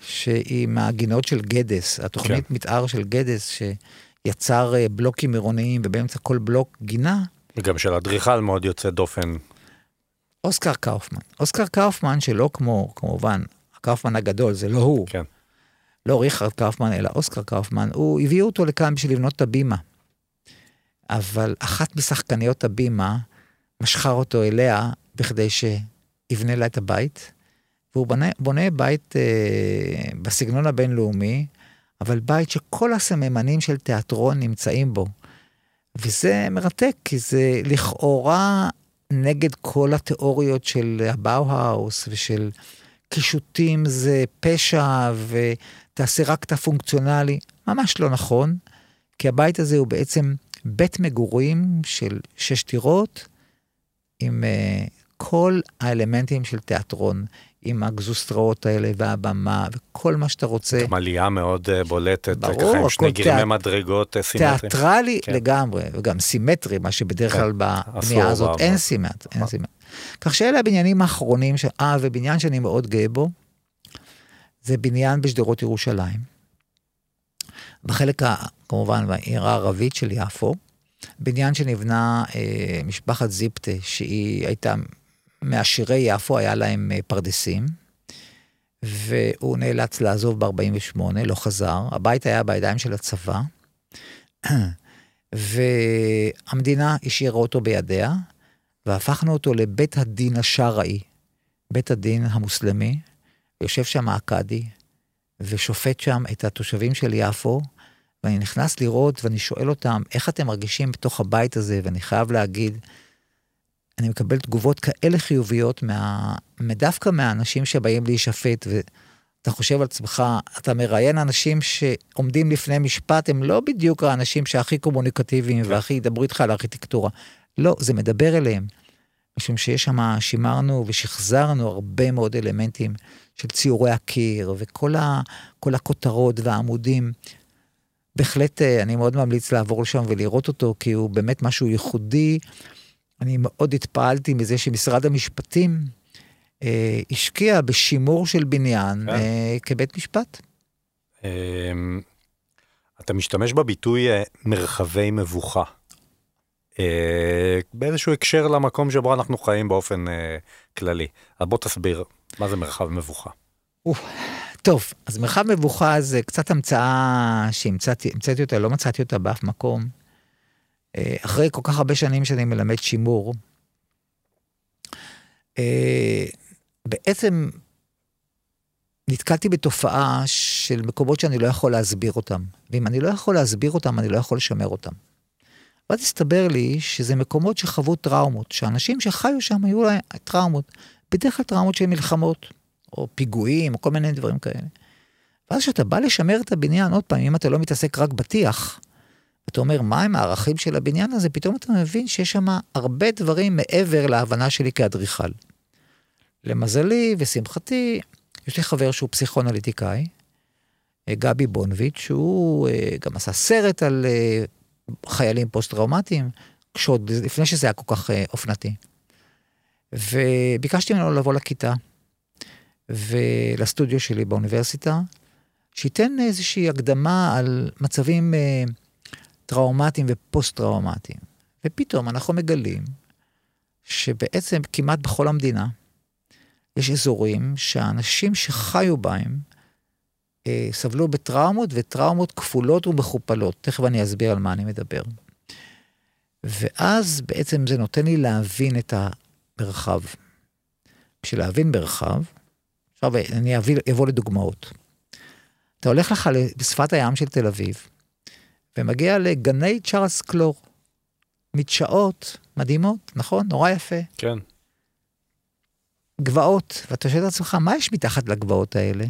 שהיא מהגינות של גדס, התוכנית כן. מתאר של גדס, שיצר אה, בלוקים עירוניים, ובאמצע כל בלוק גינה. וגם של אדריכל מאוד יוצא דופן. אוסקר קאופמן. אוסקר קאופמן, שלא כמו, כמובן, קאופמן הגדול, זה לא הוא. כן. לא ריכרד קאופמן, אלא אוסקר קאופמן, הוא, הביאו אותו לכאן בשביל לבנות את הבימה. אבל אחת משחקניות הבימה משכה אותו אליה בכדי שיבנה לה את הבית, והוא בונה, בונה בית אה, בסגנון הבינלאומי, אבל בית שכל הסממנים של תיאטרון נמצאים בו. וזה מרתק, כי זה לכאורה נגד כל התיאוריות של הבאו-האוס ושל קישוטים זה פשע ותעשה רק את הפונקציונלי. ממש לא נכון, כי הבית הזה הוא בעצם בית מגורים של שש דירות, עם uh, כל האלמנטים של תיאטרון, עם הגזוסטראות האלה והבמה וכל מה שאתה רוצה. גם עלייה מאוד uh, בולטת, ברור, ככה עם שני גרמי תיאט... מדרגות uh, סימטריים. תיאטרלי כן. לגמרי, וגם סימטרי, מה שבדרך כלל כן. בבנייה הזאת אין סימט, אין סימט. כך שאלה הבניינים האחרונים, ש... אה, ובניין שאני מאוד גאה בו, זה בניין בשדרות ירושלים. בחלק, ה, כמובן, בעיר הערבית של יפו, בניין שנבנה אה, משפחת זיפטה, שהיא הייתה מעשירי יפו, היה להם אה, פרדסים, והוא נאלץ לעזוב ב-48, לא חזר. הבית היה בידיים של הצבא, (clears throat) והמדינה השאירה אותו בידיה, והפכנו אותו לבית הדין השרעי, בית הדין המוסלמי. יושב שם הקאדי, ושופט שם את התושבים של יפו, ואני נכנס לראות ואני שואל אותם, איך אתם מרגישים בתוך הבית הזה? ואני חייב להגיד, אני מקבל תגובות כאלה חיוביות מה, דווקא מהאנשים שבאים להישפט, ואתה חושב על עצמך, אתה מראיין אנשים שעומדים לפני משפט, הם לא בדיוק האנשים שהכי קומוניקטיביים כן. והכי ידברו איתך על ארכיטקטורה. לא, זה מדבר אליהם. משום שיש שם, שימרנו ושחזרנו הרבה מאוד אלמנטים של ציורי הקיר וכל ה, הכותרות והעמודים. בהחלט אה, אני מאוד ממליץ לעבור לשם ולראות אותו, כי הוא באמת משהו ייחודי. אני מאוד התפעלתי מזה שמשרד המשפטים אה, השקיע בשימור של בניין כן. אה, כבית משפט. אה, אתה משתמש בביטוי אה, מרחבי מבוכה. אה, באיזשהו הקשר למקום שבו אנחנו חיים באופן אה, כללי. אז בוא תסביר, מה זה מרחב מבוכה? טוב, אז מרחב מבוכה זה קצת המצאה שהמצאתי אותה, לא מצאתי אותה באף מקום. אה, אחרי כל כך הרבה שנים שאני מלמד שימור, בעצם נתקלתי בתופעה של מקומות שאני לא יכול להסביר אותם. ואם אני לא יכול להסביר אותם, אני לא יכול לשמר אותם. ואז הסתבר לי שזה מקומות שחוו טראומות, שאנשים שחיו שם היו להם טראומות, בדרך כלל טראומות של מלחמות, או פיגועים, או כל מיני דברים כאלה. ואז כשאתה בא לשמר את הבניין, עוד פעם, אם אתה לא מתעסק רק בטיח, אתה אומר, מה הם הערכים של הבניין הזה, פתאום אתה מבין שיש שם הרבה דברים מעבר להבנה שלי כאדריכל. למזלי ושמחתי, יש לי חבר שהוא פסיכואנליטיקאי, גבי בונביץ', שהוא אה, גם עשה סרט על אה, חיילים פוסט-טראומטיים, כשעוד לפני שזה היה כל כך אה, אופנתי. וביקשתי ממנו לבוא לכיתה ולסטודיו שלי באוניברסיטה, שייתן איזושהי הקדמה על מצבים אה, טראומטיים ופוסט-טראומטיים. ופתאום אנחנו מגלים שבעצם כמעט בכל המדינה יש אזורים שהאנשים שחיו בהם אה, סבלו בטראומות, וטראומות כפולות ומכופלות. תכף אני אסביר על מה אני מדבר. ואז בעצם זה נותן לי להבין את המרחב. בשביל להבין מרחב, עכשיו אני אבוא לדוגמאות. אתה הולך לך בשפת הים של תל אביב, ומגיע לגני צ'ארלס קלור. מדשאות מדהימות, נכון? נורא יפה. כן. גבעות, ואתה שואל את עצמך, מה יש מתחת לגבעות האלה?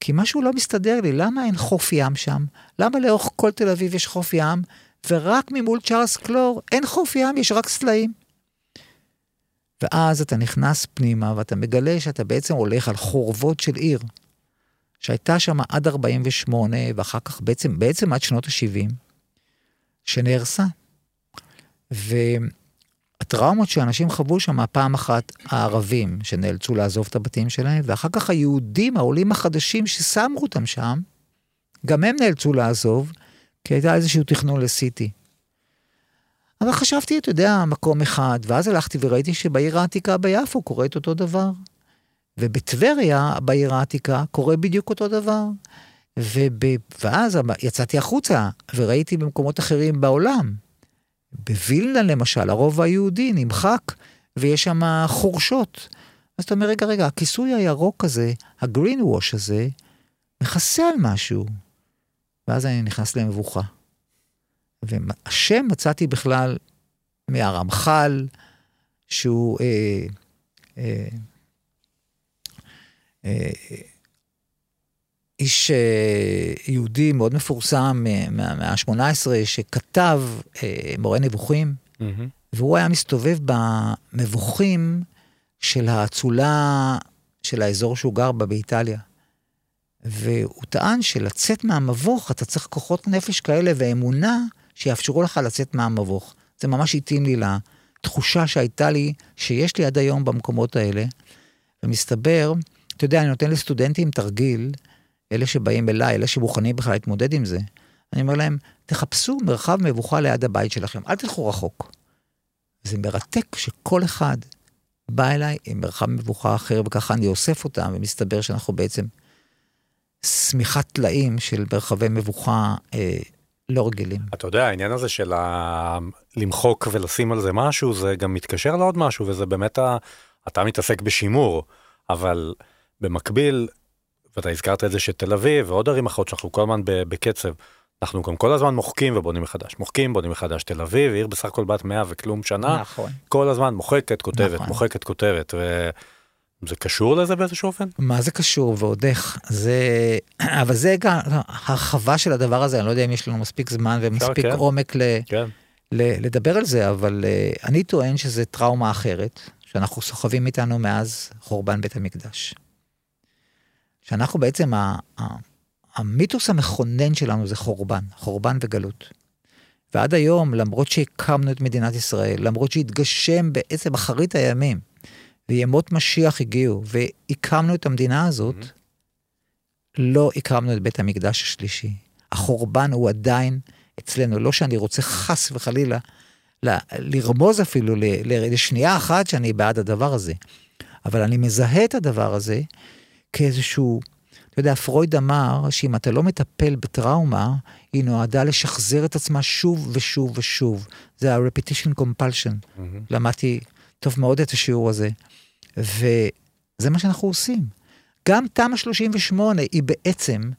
כי משהו לא מסתדר לי, למה אין חוף ים שם? למה לאורך כל תל אביב יש חוף ים, ורק ממול צ'ארלס קלור אין חוף ים, יש רק סלעים? ואז אתה נכנס פנימה ואתה מגלה שאתה בעצם הולך על חורבות של עיר, שהייתה שם עד 48' ואחר כך בעצם, בעצם עד שנות ה-70, שנהרסה. הטראומות שאנשים חוו שם פעם אחת, הערבים שנאלצו לעזוב את הבתים שלהם, ואחר כך היהודים, העולים החדשים ששמו אותם שם, גם הם נאלצו לעזוב, כי הייתה איזשהו תכנון לסיטי. אבל חשבתי, אתה יודע, מקום אחד, ואז הלכתי וראיתי שבעיר העתיקה ביפו קורה את אותו דבר. ובטבריה, בעיר העתיקה, קורה בדיוק אותו דבר. וב... ואז יצאתי החוצה וראיתי במקומות אחרים בעולם. בווילנה למשל, הרוב היהודי נמחק ויש שם חורשות. אז אתה אומר, רגע, רגע, הכיסוי הירוק הזה, הגרין ווש הזה, מכסה על משהו. ואז אני נכנס למבוכה. והשם מצאתי בכלל מהרמח"ל, שהוא אה, אה, איש אה, יהודי מאוד מפורסם מהמאה ה-18, שכתב אה, מורה נבוכים, mm-hmm. והוא היה מסתובב במבוכים של האצולה של האזור שהוא גר בה באיטליה. והוא טען שלצאת מהמבוך אתה צריך כוחות נפש כאלה ואמונה שיאפשרו לך לצאת מהמבוך. זה ממש התאים לי לתחושה שהייתה לי, שיש לי עד היום במקומות האלה. ומסתבר, אתה יודע, אני נותן לסטודנטים תרגיל, אלה שבאים אליי, אלה שמוכנים בכלל להתמודד עם זה, אני אומר להם, תחפשו מרחב מבוכה ליד הבית שלכם, אל תלכו רחוק. זה מרתק שכל אחד בא אליי עם מרחב מבוכה אחר, וככה אני אוסף אותם, ומסתבר שאנחנו בעצם שמיכת טלאים של מרחבי מבוכה אה, לא רגילים. אתה יודע, העניין הזה של ה... למחוק ולשים על זה משהו, זה גם מתקשר לעוד משהו, וזה באמת, ה... אתה מתעסק בשימור, אבל במקביל, ואתה הזכרת את זה שתל אביב ועוד ערים אחרות שאנחנו כל הזמן בקצב, אנחנו גם כל הזמן מוחקים ובונים מחדש, מוחקים, בונים מחדש. תל אביב, עיר בסך הכל בת 100 וכלום שנה, נכון. כל הזמן מוחקת, כותבת, נכון. מוחקת, כותבת. ו... זה קשור לזה באיזשהו אופן? מה זה קשור ועוד איך? זה... (clears throat) אבל זה גם הרחבה של הדבר הזה, אני לא יודע אם יש לנו מספיק זמן ומספיק כן. עומק ל... כן. ל... לדבר על זה, אבל uh, אני טוען שזה טראומה אחרת, שאנחנו סוחבים איתנו מאז חורבן בית המקדש. שאנחנו בעצם, ה... ה... המיתוס המכונן שלנו זה חורבן, חורבן וגלות. ועד היום, למרות שהקמנו את מדינת ישראל, למרות שהתגשם בעצם אחרית הימים, וימות משיח הגיעו, והקמנו את המדינה הזאת, mm-hmm. לא הקמנו את בית המקדש השלישי. החורבן הוא עדיין אצלנו. לא שאני רוצה חס וחלילה ל- לרמוז אפילו ל- ל- לשנייה אחת שאני בעד הדבר הזה, אבל אני מזהה את הדבר הזה כאיזשהו, אתה יודע, פרויד אמר שאם אתה לא מטפל בטראומה, היא נועדה לשחזר את עצמה שוב ושוב ושוב. זה ה-repetition compulsion. Mm-hmm. למדתי טוב מאוד את השיעור הזה. וזה מה שאנחנו עושים. גם תמ"א 38 היא בעצם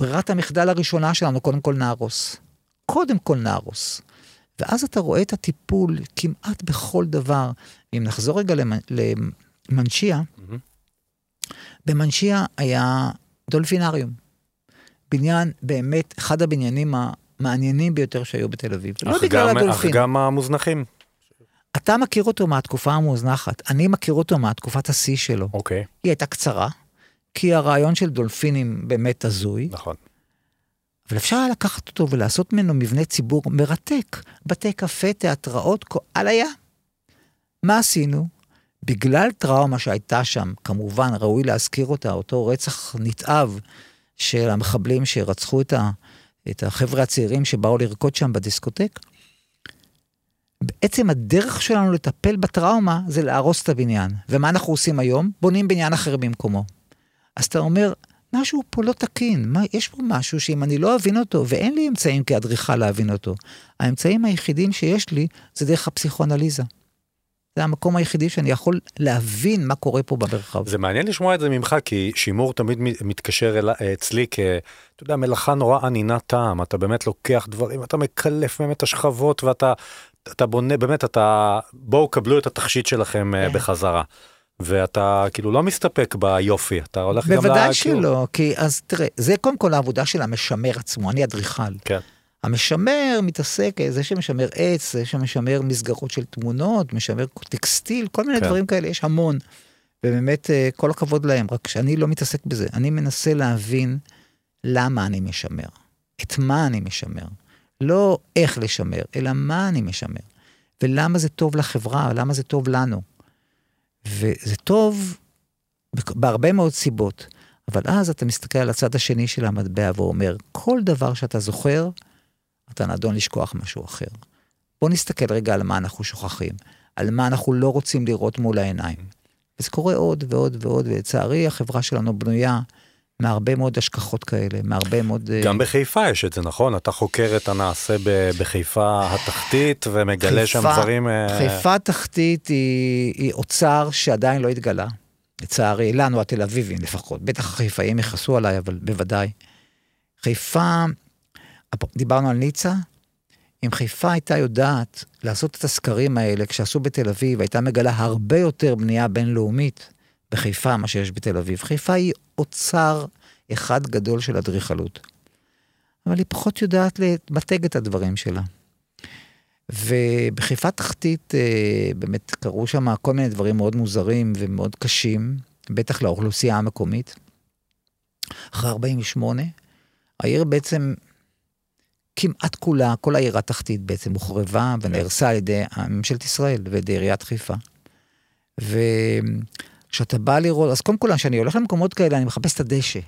ברירת המחדל הראשונה שלנו, קודם כל נהרוס. קודם כל נהרוס. ואז אתה רואה את הטיפול כמעט בכל דבר. אם נחזור רגע למנשיה, mm-hmm. במנשיה היה דולפינריום. בניין, באמת, אחד הבניינים המעניינים ביותר שהיו בתל אביב. לא בגלל הדולפין. אך גם המוזנחים. אתה מכיר אותו מהתקופה המוזנחת, אני מכיר אותו מהתקופת השיא שלו. אוקיי. Okay. היא הייתה קצרה, כי הרעיון של דולפינים באמת הזוי. נכון. אבל אפשר היה לקחת אותו ולעשות ממנו מבנה ציבור מרתק. בתי קפה, תיאטראות, על הים. מה עשינו? בגלל טראומה שהייתה שם, כמובן ראוי להזכיר אותה, אותו רצח נתעב של המחבלים שרצחו את, ה, את החבר'ה הצעירים שבאו לרקוד שם בדיסקוטק, בעצם הדרך שלנו לטפל בטראומה זה להרוס את הבניין. ומה אנחנו עושים היום? בונים בניין אחר במקומו. אז אתה אומר, משהו פה לא תקין, מה, יש פה משהו שאם אני לא אבין אותו, ואין לי אמצעים כאדריכל להבין אותו, האמצעים היחידים שיש לי זה דרך הפסיכואנליזה. זה המקום היחידי שאני יכול להבין מה קורה פה במרחב. זה מעניין לשמוע את זה ממך, כי שימור תמיד מתקשר אל, אצלי כ... אתה יודע, מלאכה נורא ענינת טעם, אתה באמת לוקח דברים, אתה מקלף באמת השכבות, ואתה אתה בונה, באמת, אתה... בואו קבלו את התכשיט שלכם כן. בחזרה. ואתה כאילו לא מסתפק ביופי, אתה הולך גם ל... בוודאי שלא, כי אז תראה, זה קודם כל העבודה של המשמר עצמו, אני אדריכל. כן. המשמר מתעסק, זה שמשמר עץ, זה שמשמר מסגרות של תמונות, משמר טקסטיל, כל מיני כן. דברים כאלה, יש המון. ובאמת, אה, כל הכבוד להם, רק שאני לא מתעסק בזה. אני מנסה להבין למה אני משמר, את מה אני משמר. לא איך לשמר, אלא מה אני משמר. ולמה זה טוב לחברה, למה זה טוב לנו. וזה טוב בהרבה מאוד סיבות, אבל אז אתה מסתכל על הצד השני של המטבע ואומר, כל דבר שאתה זוכר, אתה נדון לשכוח משהו אחר. בוא נסתכל רגע על מה אנחנו שוכחים, על מה אנחנו לא רוצים לראות מול העיניים. וזה קורה עוד ועוד ועוד, ולצערי החברה שלנו בנויה מהרבה מאוד השכחות כאלה, מהרבה מאוד... אה, גם בחיפה יש את זה, נכון? אתה חוקר את הנעשה בחיפה התחתית ומגלה חיפה, שם דברים... אה, חיפה התחתית היא, היא אוצר שעדיין לא התגלה. לצערי, לנו התל אביבים לפחות. בטח החיפאים יכעסו עליי, אבל בוודאי. חיפה, דיברנו על ניצה, אם חיפה הייתה יודעת לעשות את הסקרים האלה כשעשו בתל אביב, הייתה מגלה הרבה יותר בנייה בינלאומית בחיפה מה שיש בתל אביב. חיפה היא אוצר אחד גדול של אדריכלות. אבל היא פחות יודעת למתג את הדברים שלה. ובחיפה תחתית אה, באמת קרו שם כל מיני דברים מאוד מוזרים ומאוד קשים, בטח לאוכלוסייה המקומית. אחרי 48, העיר בעצם כמעט כולה, כל העיר התחתית בעצם הוחרבה ונהרסה על ידי ממשלת ישראל ועל עיריית חיפה. וכשאתה בא לראות, אז קודם כל, כשאני הולך למקומות כאלה, אני מחפש את הדשא.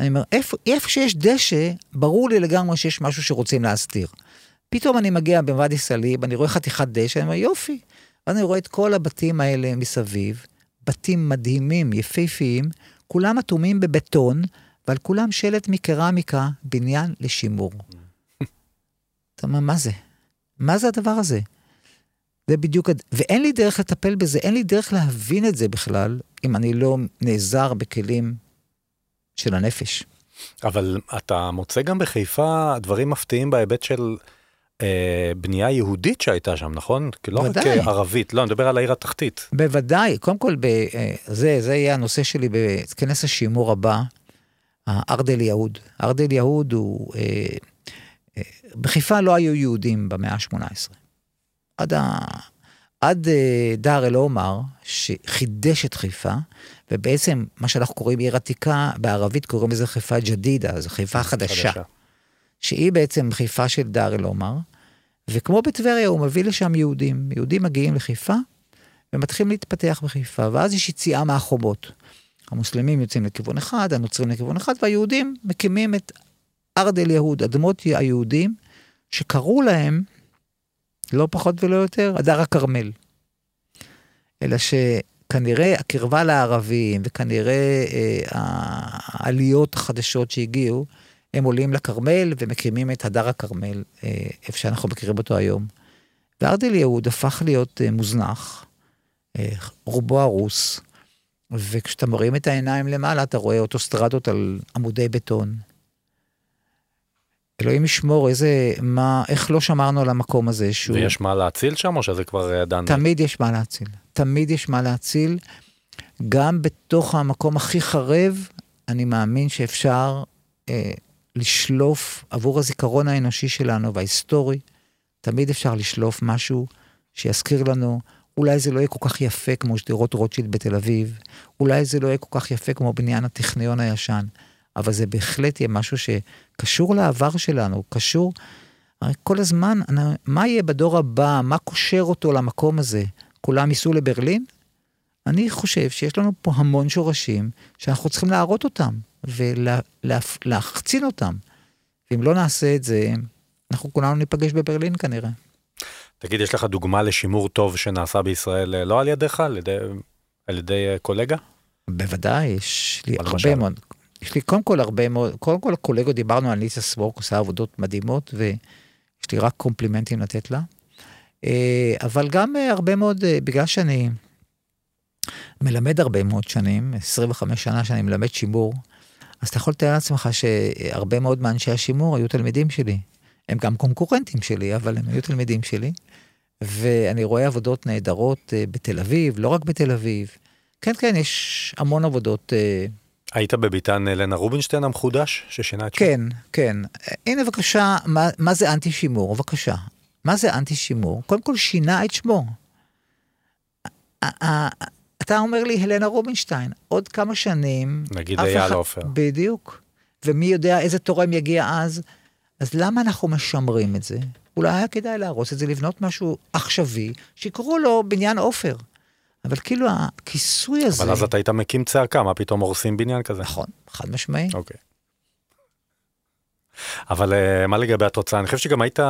אני אומר, איפה, איפה שיש דשא, ברור לי לגמרי שיש משהו שרוצים להסתיר. פתאום אני מגיע בוואדי סאליב, אני רואה חתיכת דשא, אני אומר, יופי. ואז אני רואה את כל הבתים האלה מסביב, בתים מדהימים, יפהפיים, כולם אטומים בבטון, ועל כולם שלט מקרמיקה, בניין לשימור. אתה אומר, מה זה? מה זה הדבר הזה? זה בדיוק, ואין לי דרך לטפל בזה, אין לי דרך להבין את זה בכלל, אם אני לא נעזר בכלים של הנפש. אבל אתה מוצא גם בחיפה דברים מפתיעים בהיבט של אה, בנייה יהודית שהייתה שם, נכון? לא רק ערבית, לא, אני מדבר על העיר התחתית. בוודאי, קודם כל, ב, אה, זה, זה יהיה הנושא שלי בכנס השימור הבא, ארדל יהוד. ארדל יהוד הוא... אה, בחיפה לא היו יהודים במאה ה-18. עד, ה... עד אה, דאר אל-עומר, שחידש את חיפה, ובעצם מה שאנחנו קוראים עיר עתיקה, בערבית קוראים לזה חיפה ג'דידה, זו חיפה חדשה. חדשה. שהיא בעצם חיפה של דאר אל-עומר, וכמו בטבריה הוא מביא לשם יהודים. יהודים מגיעים לחיפה ומתחילים להתפתח בחיפה, ואז יש יציאה מהחומות. המוסלמים יוצאים לכיוון אחד, הנוצרים לכיוון אחד, והיהודים מקימים את ארד אל יהוד, אדמות היהודים, שקראו להם, לא פחות ולא יותר, הדר הכרמל. אלא שכנראה הקרבה לערבים, וכנראה אה, העליות החדשות שהגיעו, הם עולים לכרמל ומקימים את הדר הכרמל, אה, איפה שאנחנו מכירים אותו היום. וארד אל יהוד הפך להיות אה, מוזנח, אה, רובו הרוס, וכשאתה מרים את העיניים למעלה, אתה רואה אוטוסטרדות על עמודי בטון. אלוהים ישמור, איזה, מה, איך לא שמרנו על המקום הזה שהוא... ויש מה להציל שם או שזה כבר ידענו? תמיד יש מה להציל. תמיד יש מה להציל. גם בתוך המקום הכי חרב, אני מאמין שאפשר אה, לשלוף עבור הזיכרון האנושי שלנו וההיסטורי, תמיד אפשר לשלוף משהו שיזכיר לנו, אולי זה לא יהיה כל כך יפה כמו שדרות רוטשילד בתל אביב, אולי זה לא יהיה כל כך יפה כמו בניין הטכניון הישן, אבל זה בהחלט יהיה משהו שקשור לעבר שלנו, קשור, הרי כל הזמן, מה יהיה בדור הבא, מה קושר אותו למקום הזה? כולם ייסעו לברלין? אני חושב שיש לנו פה המון שורשים שאנחנו צריכים להראות אותם ולהחצין אותם. ואם לא נעשה את זה, אנחנו כולנו ניפגש בברלין כנראה. תגיד, יש לך דוגמה לשימור טוב שנעשה בישראל, לא על ידיך, על ידי, על ידי אה, קולגה? בוודאי, יש לי הרבה מאוד. יש לי קודם כל הרבה מאוד, קודם כל הקולגות דיברנו על ניסה סמורק, עושה עבודות מדהימות, ויש לי רק קומפלימנטים לתת לה. אה, אבל גם אה, הרבה מאוד, אה, בגלל שאני מלמד הרבה מאוד שנים, 25 שנה שאני מלמד שימור, אז אתה יכול לתאר לעצמך שהרבה מאוד מאנשי השימור היו תלמידים שלי. הם גם קונקורנטים שלי, אבל הם היו תלמידים שלי. ואני רואה עבודות נהדרות בתל אביב, לא רק בתל אביב. כן, כן, יש המון עבודות היית בביתן אלנה רובינשטיין המחודש ששינה את שמו? כן, כן. הנה בבקשה, מה, מה זה אנטי שימור? בבקשה. מה זה אנטי שימור? קודם כל שינה את שמו. אתה אומר לי הלנה רובינשטיין, עוד כמה שנים... נגיד אייל עופר. בדיוק. ומי יודע איזה תורם יגיע אז. אז למה אנחנו משמרים את זה? אולי היה כדאי להרוס את זה, לבנות משהו עכשווי, שיקראו לו בניין עופר. אבל כאילו הכיסוי הזה... אבל אז אתה היית מקים צעקה, מה פתאום הורסים בניין כזה? נכון, חד משמעי. אוקיי. אבל uh, מה לגבי התוצאה? אני חושב שגם היית, uh,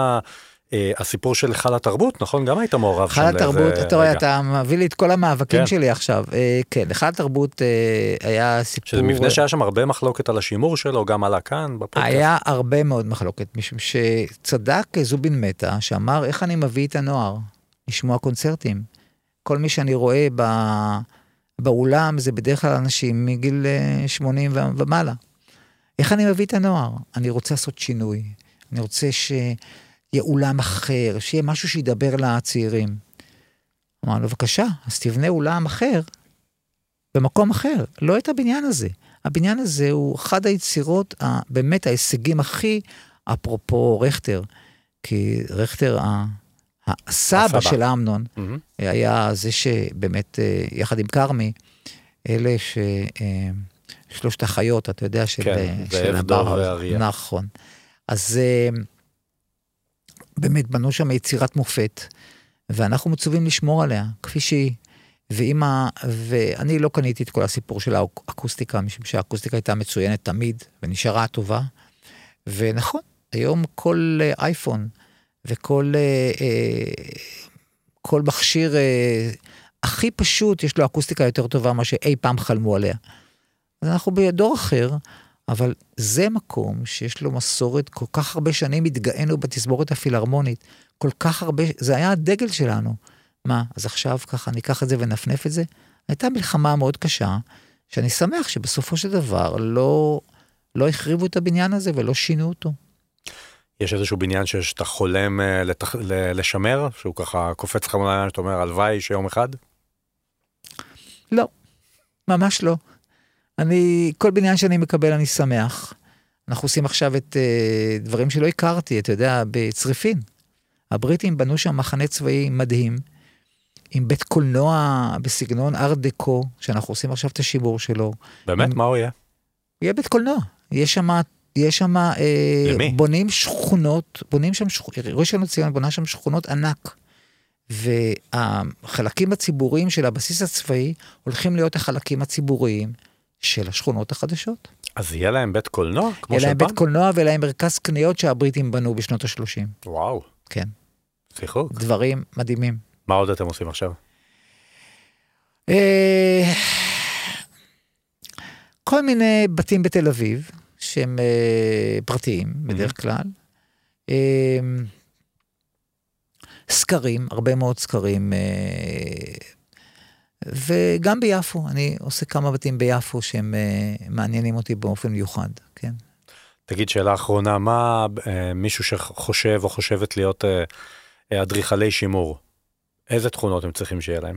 הסיפור של היכל התרבות, נכון? גם היית מעורב שם היכל התרבות, אתה רואה. אתה מביא לי את כל המאבקים כן. שלי עכשיו. אה, כן, היכל התרבות אה, היה סיפור... שזה מבנה שהיה שם הרבה מחלוקת על השימור שלו, גם עלה כאן בפודקאסט. היה הרבה מאוד מחלוקת, משום שצדק זובין מטה, שאמר, איך אני מביא את הנוער לשמוע קונצרטים? כל מי שאני רואה ב... באולם זה בדרך כלל אנשים מגיל אה, 80 ו- ומעלה. איך אני מביא את הנוער? אני רוצה לעשות שינוי. אני רוצה שיהיה אולם אחר, שיהיה משהו שידבר לצעירים. אמרנו, בבקשה, אז תבנה אולם אחר במקום אחר, לא את הבניין הזה. הבניין הזה הוא אחד היצירות, באמת ההישגים הכי, אפרופו רכטר, כי רכטר, הסבא. של אמנון, מהמם. היה זה שבאמת, אה, יחד עם כרמי, אלה ש... אה, החיות, אתה יודע, של... כן, אה, של הבר- ואריה. נכון. אז באמת בנו שם יצירת מופת, ואנחנו מצווים לשמור עליה, כפי שהיא. ואם ה... ואני לא קניתי את כל הסיפור של האקוסטיקה, משום שהאקוסטיקה הייתה מצוינת תמיד, ונשארה טובה. ונכון, היום כל אייפון וכל אה, אה, כל מכשיר אה, הכי פשוט, יש לו אקוסטיקה יותר טובה ממה שאי פעם חלמו עליה. אז אנחנו בדור אחר, אבל זה מקום שיש לו מסורת, כל כך הרבה שנים התגאינו בתסבורת הפילהרמונית, כל כך הרבה, זה היה הדגל שלנו. מה, אז עכשיו ככה ניקח את זה ונפנף את זה? הייתה מלחמה מאוד קשה, שאני שמח שבסופו של דבר לא, לא החריבו את הבניין הזה ולא שינו אותו. יש איזשהו בניין שאתה חולם אה, לתח... לשמר, שהוא ככה קופץ לך מול העיניים, שאתה אומר, הלוואי שיום אחד? לא, ממש לא. אני, כל בניין שאני מקבל אני שמח. אנחנו עושים עכשיו את uh, דברים שלא הכרתי, אתה יודע, בצריפין. הבריטים בנו שם מחנה צבאי מדהים, עם בית קולנוע בסגנון ארט דקו, שאנחנו עושים עכשיו את השימור שלו. באמת, עם- מה הוא יהיה? יהיה בית קולנוע. יש שם, יש שם, אה, למי? בונים שכונות, בונים שם, שכ- ראשון לציון בונה שם שכונות ענק. והחלקים הציבוריים של הבסיס הצבאי הולכים להיות החלקים הציבוריים של השכונות החדשות. אז יהיה להם בית קולנוע? כמו יהיה להם? בית קולנוע ויהיה להם מרכז קניות שהבריטים בנו בשנות ה-30. וואו, כן, שיחוק. דברים מדהימים. מה עוד אתם עושים עכשיו? אה, כל מיני בתים בתל אביב, שהם אה, פרטיים בדרך כלל. אה, סקרים, הרבה מאוד סקרים. אה, וגם ביפו, אני עושה כמה בתים ביפו שהם אה, מעניינים אותי באופן מיוחד, כן. תגיד שאלה אחרונה, מה אה, מישהו שחושב או חושבת להיות אה, אה, אדריכלי שימור, איזה תכונות הם צריכים שיהיה להם?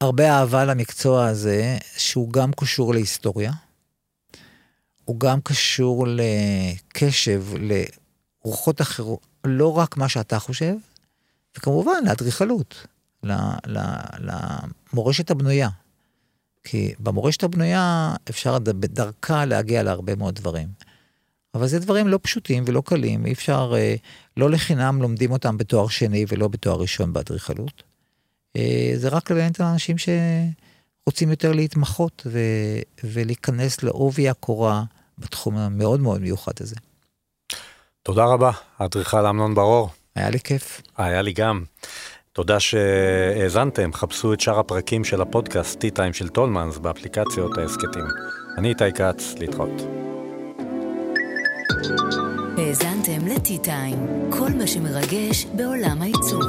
הרבה אהבה למקצוע הזה, שהוא גם קשור להיסטוריה, הוא גם קשור לקשב, לרוחות אחרות, לא רק מה שאתה חושב, וכמובן לאדריכלות, למורשת הבנויה. כי במורשת הבנויה אפשר בדרכה להגיע להרבה מאוד דברים. אבל זה דברים לא פשוטים ולא קלים, אי אפשר, אה, לא לחינם לומדים אותם בתואר שני ולא בתואר ראשון באדריכלות. אה, זה רק לעניין את האנשים שרוצים יותר להתמחות ו... ולהיכנס לעובי הקורה בתחום המאוד מאוד מיוחד הזה. תודה רבה, האדריכל אמנון ברור. היה לי כיף. היה לי גם. תודה שהאזנתם, חפשו את שאר הפרקים של הפודקאסט T-Time של טולמנס באפליקציות ההסכתים. אני איתי כץ, להתראות. האזנתם לטי-טיים, כל מה שמרגש בעולם העיצוב.